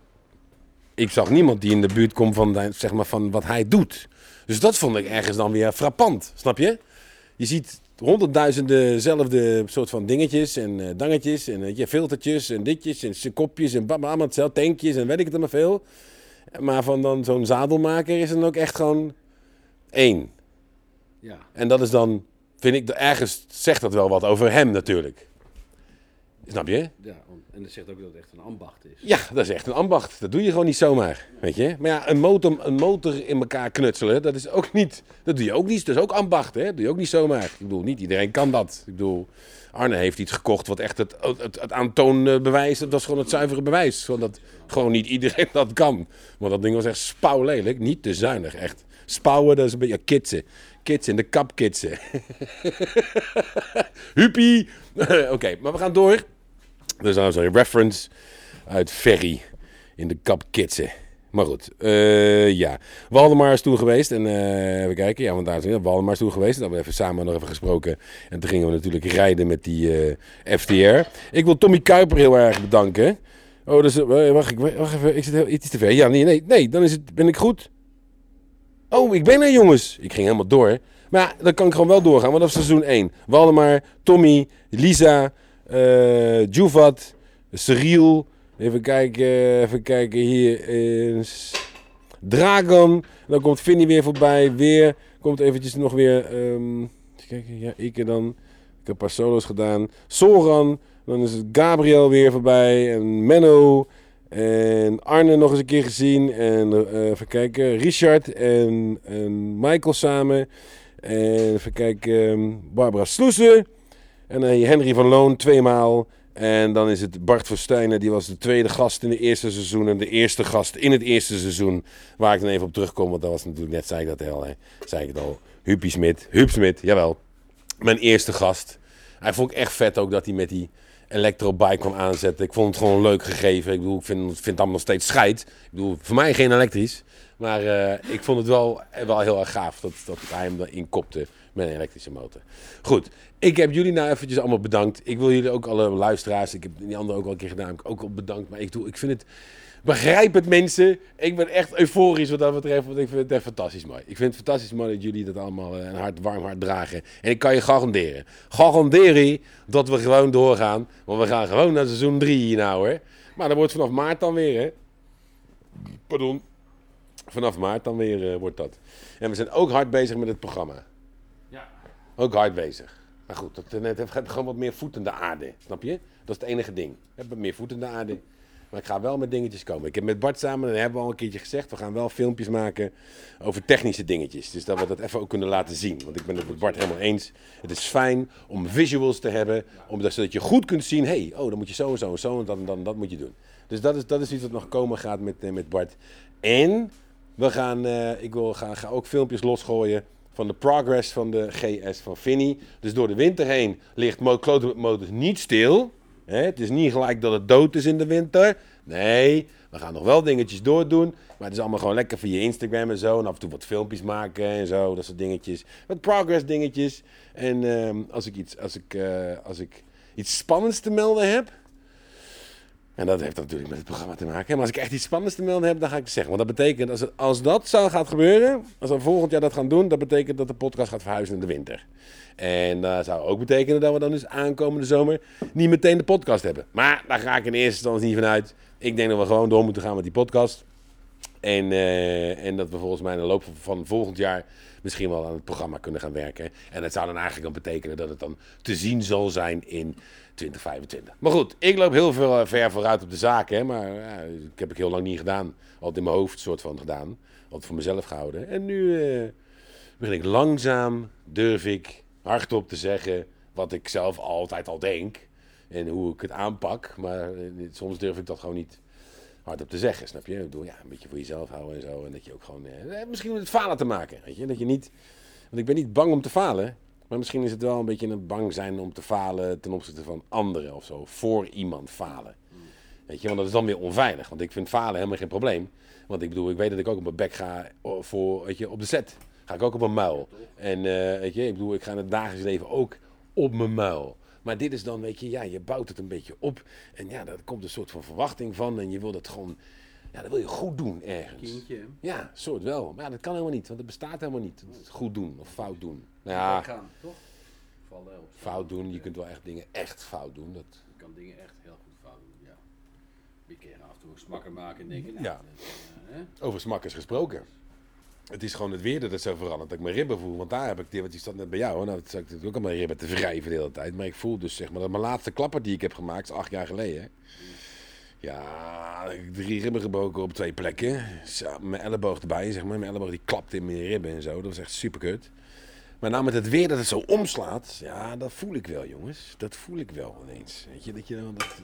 ik zag niemand die in de buurt komt van, zeg maar, van wat hij doet. Dus dat vond ik ergens dan weer frappant, snap je? Je ziet honderdduizenden zelfde soort van dingetjes en eh, dangetjes en weet je, filtertjes en ditjes en kopjes en allemaal hetzelfde, tankjes en weet ik het allemaal veel. Maar van dan zo'n zadelmaker is er dan ook echt gewoon één. Ja. En dat is dan, vind ik, ergens zegt dat wel wat over hem natuurlijk. Snap je? ja. En dat zegt ook dat het echt een ambacht is. Ja, dat is echt een ambacht. Dat doe je gewoon niet zomaar, weet je. Maar ja, een motor, een motor in elkaar knutselen, dat is ook niet, dat doe je ook niet. Dat is ook ambacht, hè. Dat doe je ook niet zomaar. Ik bedoel, niet iedereen kan dat. Ik bedoel, Arne heeft iets gekocht wat echt het, het, het aantoonbewijs, dat was gewoon het zuivere bewijs. Gewoon dat gewoon niet iedereen dat kan. Want dat ding was echt spouwlelijk, niet te zuinig, echt. Spouwen, dat is een beetje kitsen. Kitsen, de kap kitsen. Huppie! Oké, maar we gaan door. Dus nou zo'n reference uit Ferry in de kap kitsen. Maar goed, eh, ja. Waldemar is toen geweest en eh even kijken. Ja, want daar is. Waldemar is toen geweest. Dan hebben we even samen nog even gesproken. En toen gingen we natuurlijk rijden met die eh, FTR. Ik wil Tommy Kuiper heel erg bedanken. Oh, dus, wacht, ik, wacht even. Ik zit heel, iets te ver. Ja, nee, nee, nee, dan is het, ben ik goed. Oh, ik ben er, jongens. Ik ging helemaal door. Maar ja, dan kan ik gewoon wel doorgaan, want dat is seizoen 1. Waldemar, Tommy, Lisa, eh Juvat, Cyril. Even kijken, even kijken. Hier is Dragon. Dan komt Vinny weer voorbij. Weer komt eventjes nog weer... even kijken, ja, ik dan. Ik heb een paar solo's gedaan. Soran. Dan is het Gabriel weer voorbij. En Menno. En Arne nog eens een keer gezien. En eh, even kijken. Richard en, en Michael samen. En even kijken. ehm, Barbara Sloesen. En dan Henry van Loon tweemaal. En dan is het Bart Verstijnen. Die was de tweede gast in het eerste seizoen. En de eerste gast in het eerste seizoen. Waar ik dan even op terugkom. Want dat was natuurlijk net, zei ik dat al. Hè. Zei ik het al. Huppie Smit. Huub Smit, jawel. Mijn eerste gast. Hij vond ik echt vet ook dat hij met die elektrobike kwam aanzetten. Ik vond het gewoon leuk gegeven. Ik bedoel, ik vind, vind het allemaal nog steeds scheid. Ik bedoel, voor mij geen elektrisch. Maar eh, ik vond het wel, wel heel erg gaaf dat, dat hij hem erin kopte met een elektrische motor. Goed, ik heb jullie nou eventjes allemaal bedankt. Ik wil jullie ook alle luisteraars, ik heb die anderen ook al een keer gedaan, ook al bedankt. Maar ik, doe, ik vind het, begrijp het mensen. Ik ben echt euforisch wat dat betreft, want ik vind het echt fantastisch mooi. Ik vind het fantastisch mooi dat jullie dat allemaal eh, een hart, warm hart dragen. En ik kan je garanderen, garanderen dat we gewoon doorgaan. Want we gaan gewoon naar seizoen 3 hier nou hoor. Maar dat wordt vanaf maart dan weer hè. Pardon. Vanaf maart dan weer eh, wordt dat. En we zijn ook hard bezig met het programma. Ook hard bezig. Maar goed, dat, het gaat gewoon wat meer voet de aarde. Snap je? Dat is het enige ding. We hebben meer voet de aarde. Maar ik ga wel met dingetjes komen. Ik heb met Bart samen, dat hebben we al een keertje gezegd, we gaan wel filmpjes maken over technische dingetjes. Dus dat we dat even ook kunnen laten zien. Want ik ben het met Bart helemaal eens. Het is fijn om visuals te hebben, omdat, zodat je goed kunt zien, hé, hey, oh, dan moet je zo en zo en zo en dan, dan dat moet je doen. Dus dat is, dat is iets wat nog komen gaat met, eh, met Bart. En we gaan, eh, ik wil, ga, ga ook filmpjes losgooien van de progress van de GS van Finny. Dus door de winter heen ligt Mo- Kloten met Motors niet stil. Hè, het is niet gelijk dat het dood is in de winter. Nee, we gaan nog wel dingetjes doordoen. Maar het is allemaal gewoon lekker via Instagram en zo. En af en toe wat filmpjes maken en zo. Dat soort dingetjes. Wat progress dingetjes. En ehm, als, ik iets, als, ik, eh, als ik iets spannends te melden heb. En dat heeft natuurlijk met het programma te maken. Maar als ik echt iets spannends te melden heb, dan ga ik het zeggen. Want dat betekent, als, als dat zou gaat gebeuren, als we volgend jaar dat gaan doen, dat betekent dat de podcast gaat verhuizen in de winter. En dat zou ook betekenen dat we dan dus aankomende zomer niet meteen de podcast hebben. Maar daar ga ik in eerste instantie niet van uit. Ik denk dat we gewoon door moeten gaan met die podcast. En, eh, en dat we volgens mij in de loop van volgend jaar misschien wel aan het programma kunnen gaan werken. En dat zou dan eigenlijk dan betekenen dat het dan te zien zal zijn in 2025. Maar goed, ik loop heel veel eh, ver vooruit op de zaken. Hè, maar ja, heb ik heel lang niet gedaan. Altijd in mijn hoofd soort van gedaan. Altijd voor mezelf gehouden. En nu eh, begin ik langzaam, durf ik hardop te zeggen wat ik zelf altijd al denk. En hoe ik het aanpak. Maar eh, soms durf ik dat gewoon niet hardop te zeggen, snap je? Ik bedoel, ja, een beetje voor jezelf houden en zo. En dat je ook gewoon, eh, misschien met het falen te maken, weet je? Dat je niet, want ik ben niet bang om te falen. Maar misschien is het wel een beetje een bang zijn om te falen ten opzichte van anderen of zo. Voor iemand falen. Weet je, want dat is dan weer onveilig. Want ik vind falen helemaal geen probleem. Want ik bedoel, ik weet dat ik ook op mijn bek ga voor, weet je, op de set. Ga ik ook op mijn muil. En eh, weet je, ik bedoel, ik ga in het dagelijks leven ook op mijn muil. Maar dit is dan, weet je, ja, je bouwt het een beetje op. En ja, daar komt een soort van verwachting van. En je wil dat gewoon, ja, dat wil je goed doen ergens. Kindje. Ja, soort wel. Maar ja, dat kan helemaal niet, want het bestaat helemaal niet. Goed doen of fout doen. Nou ja, Gaan, toch? Vallen op. fout doen, je kunt wel echt dingen echt fout doen. Dat, Je kan dingen echt heel goed fout doen, ja. Je kan af en toe een smakker maken en denken, nou, Ja. dat, eh, hè? over smakkers gesproken. Het is gewoon het weer dat het zo verandert. Dat ik mijn ribben voel. Want daar heb ik, want die staat net bij jou. Nou, dat zat ik natuurlijk ook aan mijn ribben te wrijven de hele tijd. Maar ik voel dus zeg maar dat mijn laatste klapper die ik heb gemaakt, is acht jaar geleden. Ja, drie ribben gebroken op twee plekken. Mijn elleboog erbij, zeg maar. Mijn elleboog die klapte in mijn ribben en zo. Dat was echt super kut. Maar nou met het weer dat het zo omslaat, ja, dat voel ik wel, jongens. Dat voel ik wel ineens. Weet je, dat je dan dat...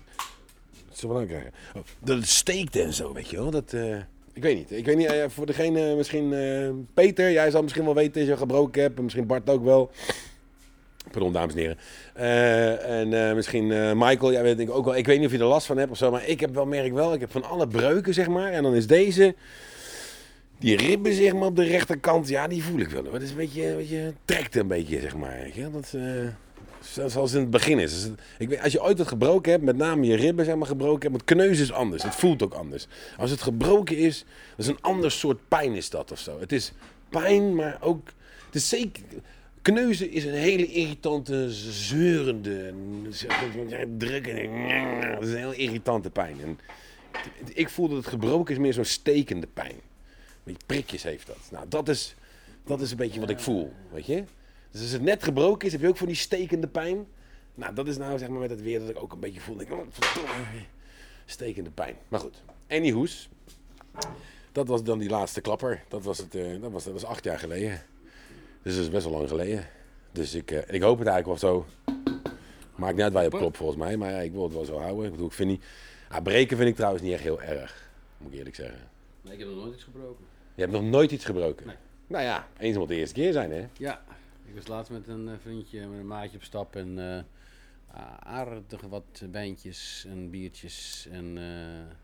Dat zo belangrijk. Oh, dat het steekt en zo, weet je wel. Dat, eh, ik weet niet. Ik weet niet, eh, voor degene, misschien eh, Peter, jij zal misschien wel weten als je gebroken hebt. En misschien Bart ook wel. Pardon, dames en heren. Eh, en misschien Michael, jij weet denk ik ook wel. Ik weet niet of je er last van hebt of zo, maar ik heb wel, merk wel, ik heb van alle breuken, zeg maar. En dan is deze, die ribben, zeg maar, op de rechterkant, ja, die voel ik wel. Het is een beetje, een beetje trekt een beetje, zeg maar. Je? Dat, zoals in het begin is. Dus ik weet, als je ooit wat gebroken hebt, met name je ribben, zeg maar, gebroken hebt, want kneus is anders. Het voelt ook anders. Als het gebroken is, dat is een ander soort pijn is dat of zo. Het is pijn, maar ook, het is zeker... Kneuzen is een hele irritante, zeurende, drukkende. Dat is een heel irritante pijn. En ik voel dat het gebroken is meer zo'n stekende pijn. Beetje prikjes heeft dat. Nou, dat is, dat is een beetje wat ik voel, weet je. Dus als het net gebroken is, heb je ook van die stekende pijn. Nou, dat is nou zeg maar met het weer dat ik ook een beetje voel. Ik, oh, stekende pijn. Maar goed, anyhoes. Dat was dan die laatste klapper. Dat was, het, eh, dat was, dat was acht jaar geleden. Dus dat is best wel lang geleden. Dus ik, eh, ik hoop het eigenlijk wel zo. Maakt niet uit waar je op klopt volgens mij. Maar ja, ik wil het wel zo houden. Ik bedoel, ik vind niet... Ah, breken vind ik trouwens niet echt heel erg. Moet ik eerlijk zeggen. Nee, ik heb nog nooit iets gebroken. Je hebt nog nooit iets gebroken. Nee. Nou ja, eens moet de eerste keer zijn hè. Ja, ik was laatst met een eh, vriendje, met een maatje op stap en a- aardig wat wijntjes en biertjes. En eh,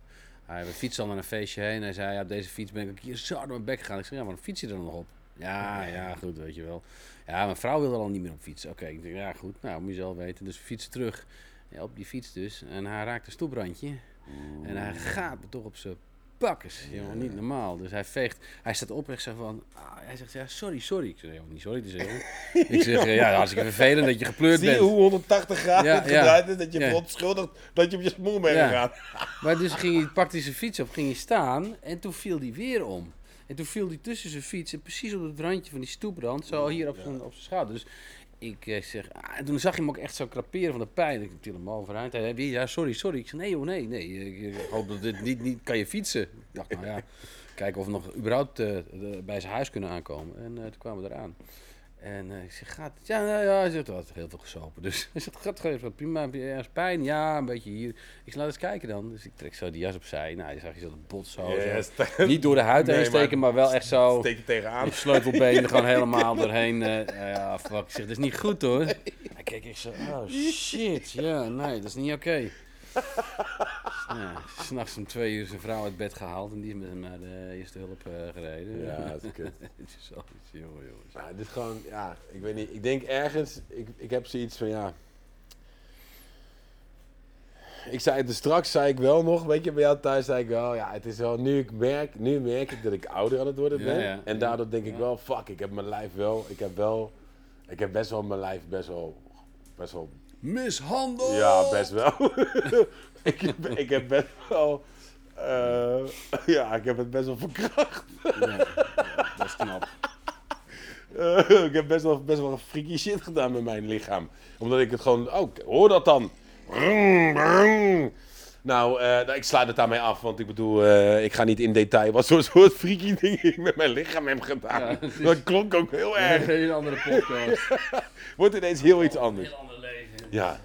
hij we fietsen al naar een feestje heen. Hij zei, ja, op deze fiets ben ik keer zo door mijn bek gegaan. Ik zei, ja, maar dan fiets je er dan nog op. Ja, ja, goed, weet je wel. Ja, mijn vrouw wil er al niet meer op fietsen. Oké, ik denk, ja, goed, nou, moet je zelf weten. Dus we fietsen terug. Ja, op die fiets dus. En hij raakt een stoeprandje. En hij gaat me toch op zijn bakkes. Jongen, niet normaal. Dus hij veegt. Hij staat op en zegt van... ah, hij zegt, ja, sorry, sorry. Ik zeg, niet sorry te zeggen. ik zeg, eh, ja, hartstikke vervelend dat je gepleurd Zie je bent. hoe 180 graden Ja, het ja. gedraaid is? Dat je Ja. verontschuldigt dat je op je smoel bent Ja. gegaan. Maar dus ging hij, pakte hij zijn fiets op, ging hij staan en toen viel hij weer om. En toen viel hij tussen zijn fiets en precies op het randje van die stoeprand, zo hier op zijn, op zijn schouder. Dus ik eh, zeg, ah, en toen zag je hem ook echt zo kraperen van de pijn. Ik til hem overeind. Hij zei, ja, sorry, sorry. Ik zei, nee joh, nee, nee. Ik, hoop dat dit niet, niet kan je fietsen. Ik dacht, nou ja, kijken of we nog überhaupt eh, de- bij zijn huis kunnen aankomen. En eh, toen kwamen we eraan. En eh, ik zeg, gaat het? Ja, ja, ja. Hij zegt, wat heel veel gesopen. Dus hij zegt, gaat het gewoon prima. Heb je ergens pijn? Ja, een beetje hier. Ik zeg, laat eens kijken dan. Dus ik trek zo die jas opzij. Nou, je zag je zo het bot zo. zo. Niet door de huid Nee, heen steken, maar, wel echt zo. Steek je tegenaan. Sleutelbeen er gewoon helemaal doorheen. eh, ja, fuck. Ik zeg, dat is niet goed hoor. Hij keek echt zo, oh shit. Ja, nee, dat is niet oké. Ja, S'nachts om twee uur zijn vrouw uit bed gehaald en die is met hem naar de eerste hulp eh, gereden. Ja, dat is kut. Het is jongen, jongens. Ja, dit is gewoon, ja, ik weet niet. Ik denk ergens, ik, ik heb zoiets van, ja. Ik zei het er straks, zei ik wel nog, weet je, bij jou thuis zei ik wel, ja, het is wel, nu ik merk, nu merk ik dat ik ouder aan het worden ben. ja, en daardoor denk ik wel, fuck, ik heb mijn lijf wel, ik heb wel, ik heb best wel mijn lijf best wel, best wel, Mishandel! ja, best wel. ik, heb, ik heb best wel, eh, ja, ik heb het best wel verkracht. Ja, dat is knap. Eh, ik heb best wel, best wel freaky shit gedaan met mijn lichaam. Omdat ik het gewoon... Oh, hoor dat dan. Nou, eh, nou, ik sluit het daarmee af. Want ik bedoel, eh, ik ga niet in detail wat voor soort freaky dingen ik met mijn lichaam heb gedaan. Ja, het is- Dat klonk ook heel erg. Een hele andere podcast. Wordt ineens heel iets anders. Heel. Ja.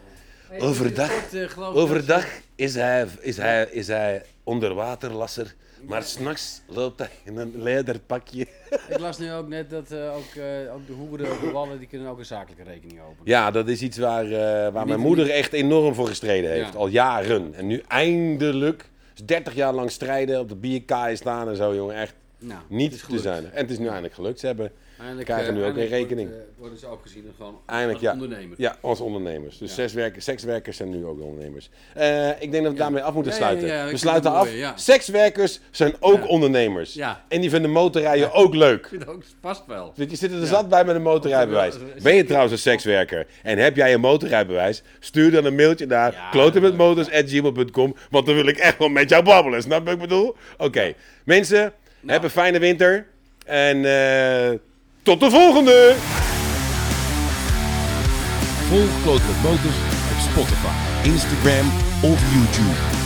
Overdag, eh, overdag is hij, is hij, is hij onderwaterlasser. Maar s'nachts loopt hij in een lederpakje. dat- Ik las nu ook net dat eh, ook, eh, ook de hoeren, de wallen, die kunnen ook een zakelijke rekening openen. Ja, dat is iets waar, waar mijn moeder echt enorm voor gestreden heeft. Ja. Al jaren. En nu eindelijk, dus 30 jaar lang strijden, op de bierkaai staan en zo, jongen. Echt Nou, niet te zijn. En het is nu eindelijk gelukt. Ze hebben Eindelijk, krijgen eh, nu ook een eindelijk rekening. wordt, eh, worden ze ook gezien als gewoon Eindelijk, als ja. ondernemer. Ja, als ondernemers. Dus Ja. sekswerkers, sekswerkers zijn nu ook ondernemers. Eh, ik denk dat we daarmee af moeten sluiten. we sluiten af. mooi. Sekswerkers zijn ook ondernemers. Ja. En die vinden motorrijden ook leuk. Ik vind ook past wel. Je zit er zat bij met een motorrijbewijs. Ben je trouwens een sekswerker en heb jij een motorrijbewijs? Stuur dan een mailtje naar klotenmetmotors.gmail.com Want dan wil ik echt wel met jou babbelen. Snap je wat ik bedoel? Oké. Mensen, heb een fijne winter. En tot de volgende! Volg Kloten met Motors op Spotify, Instagram of YouTube.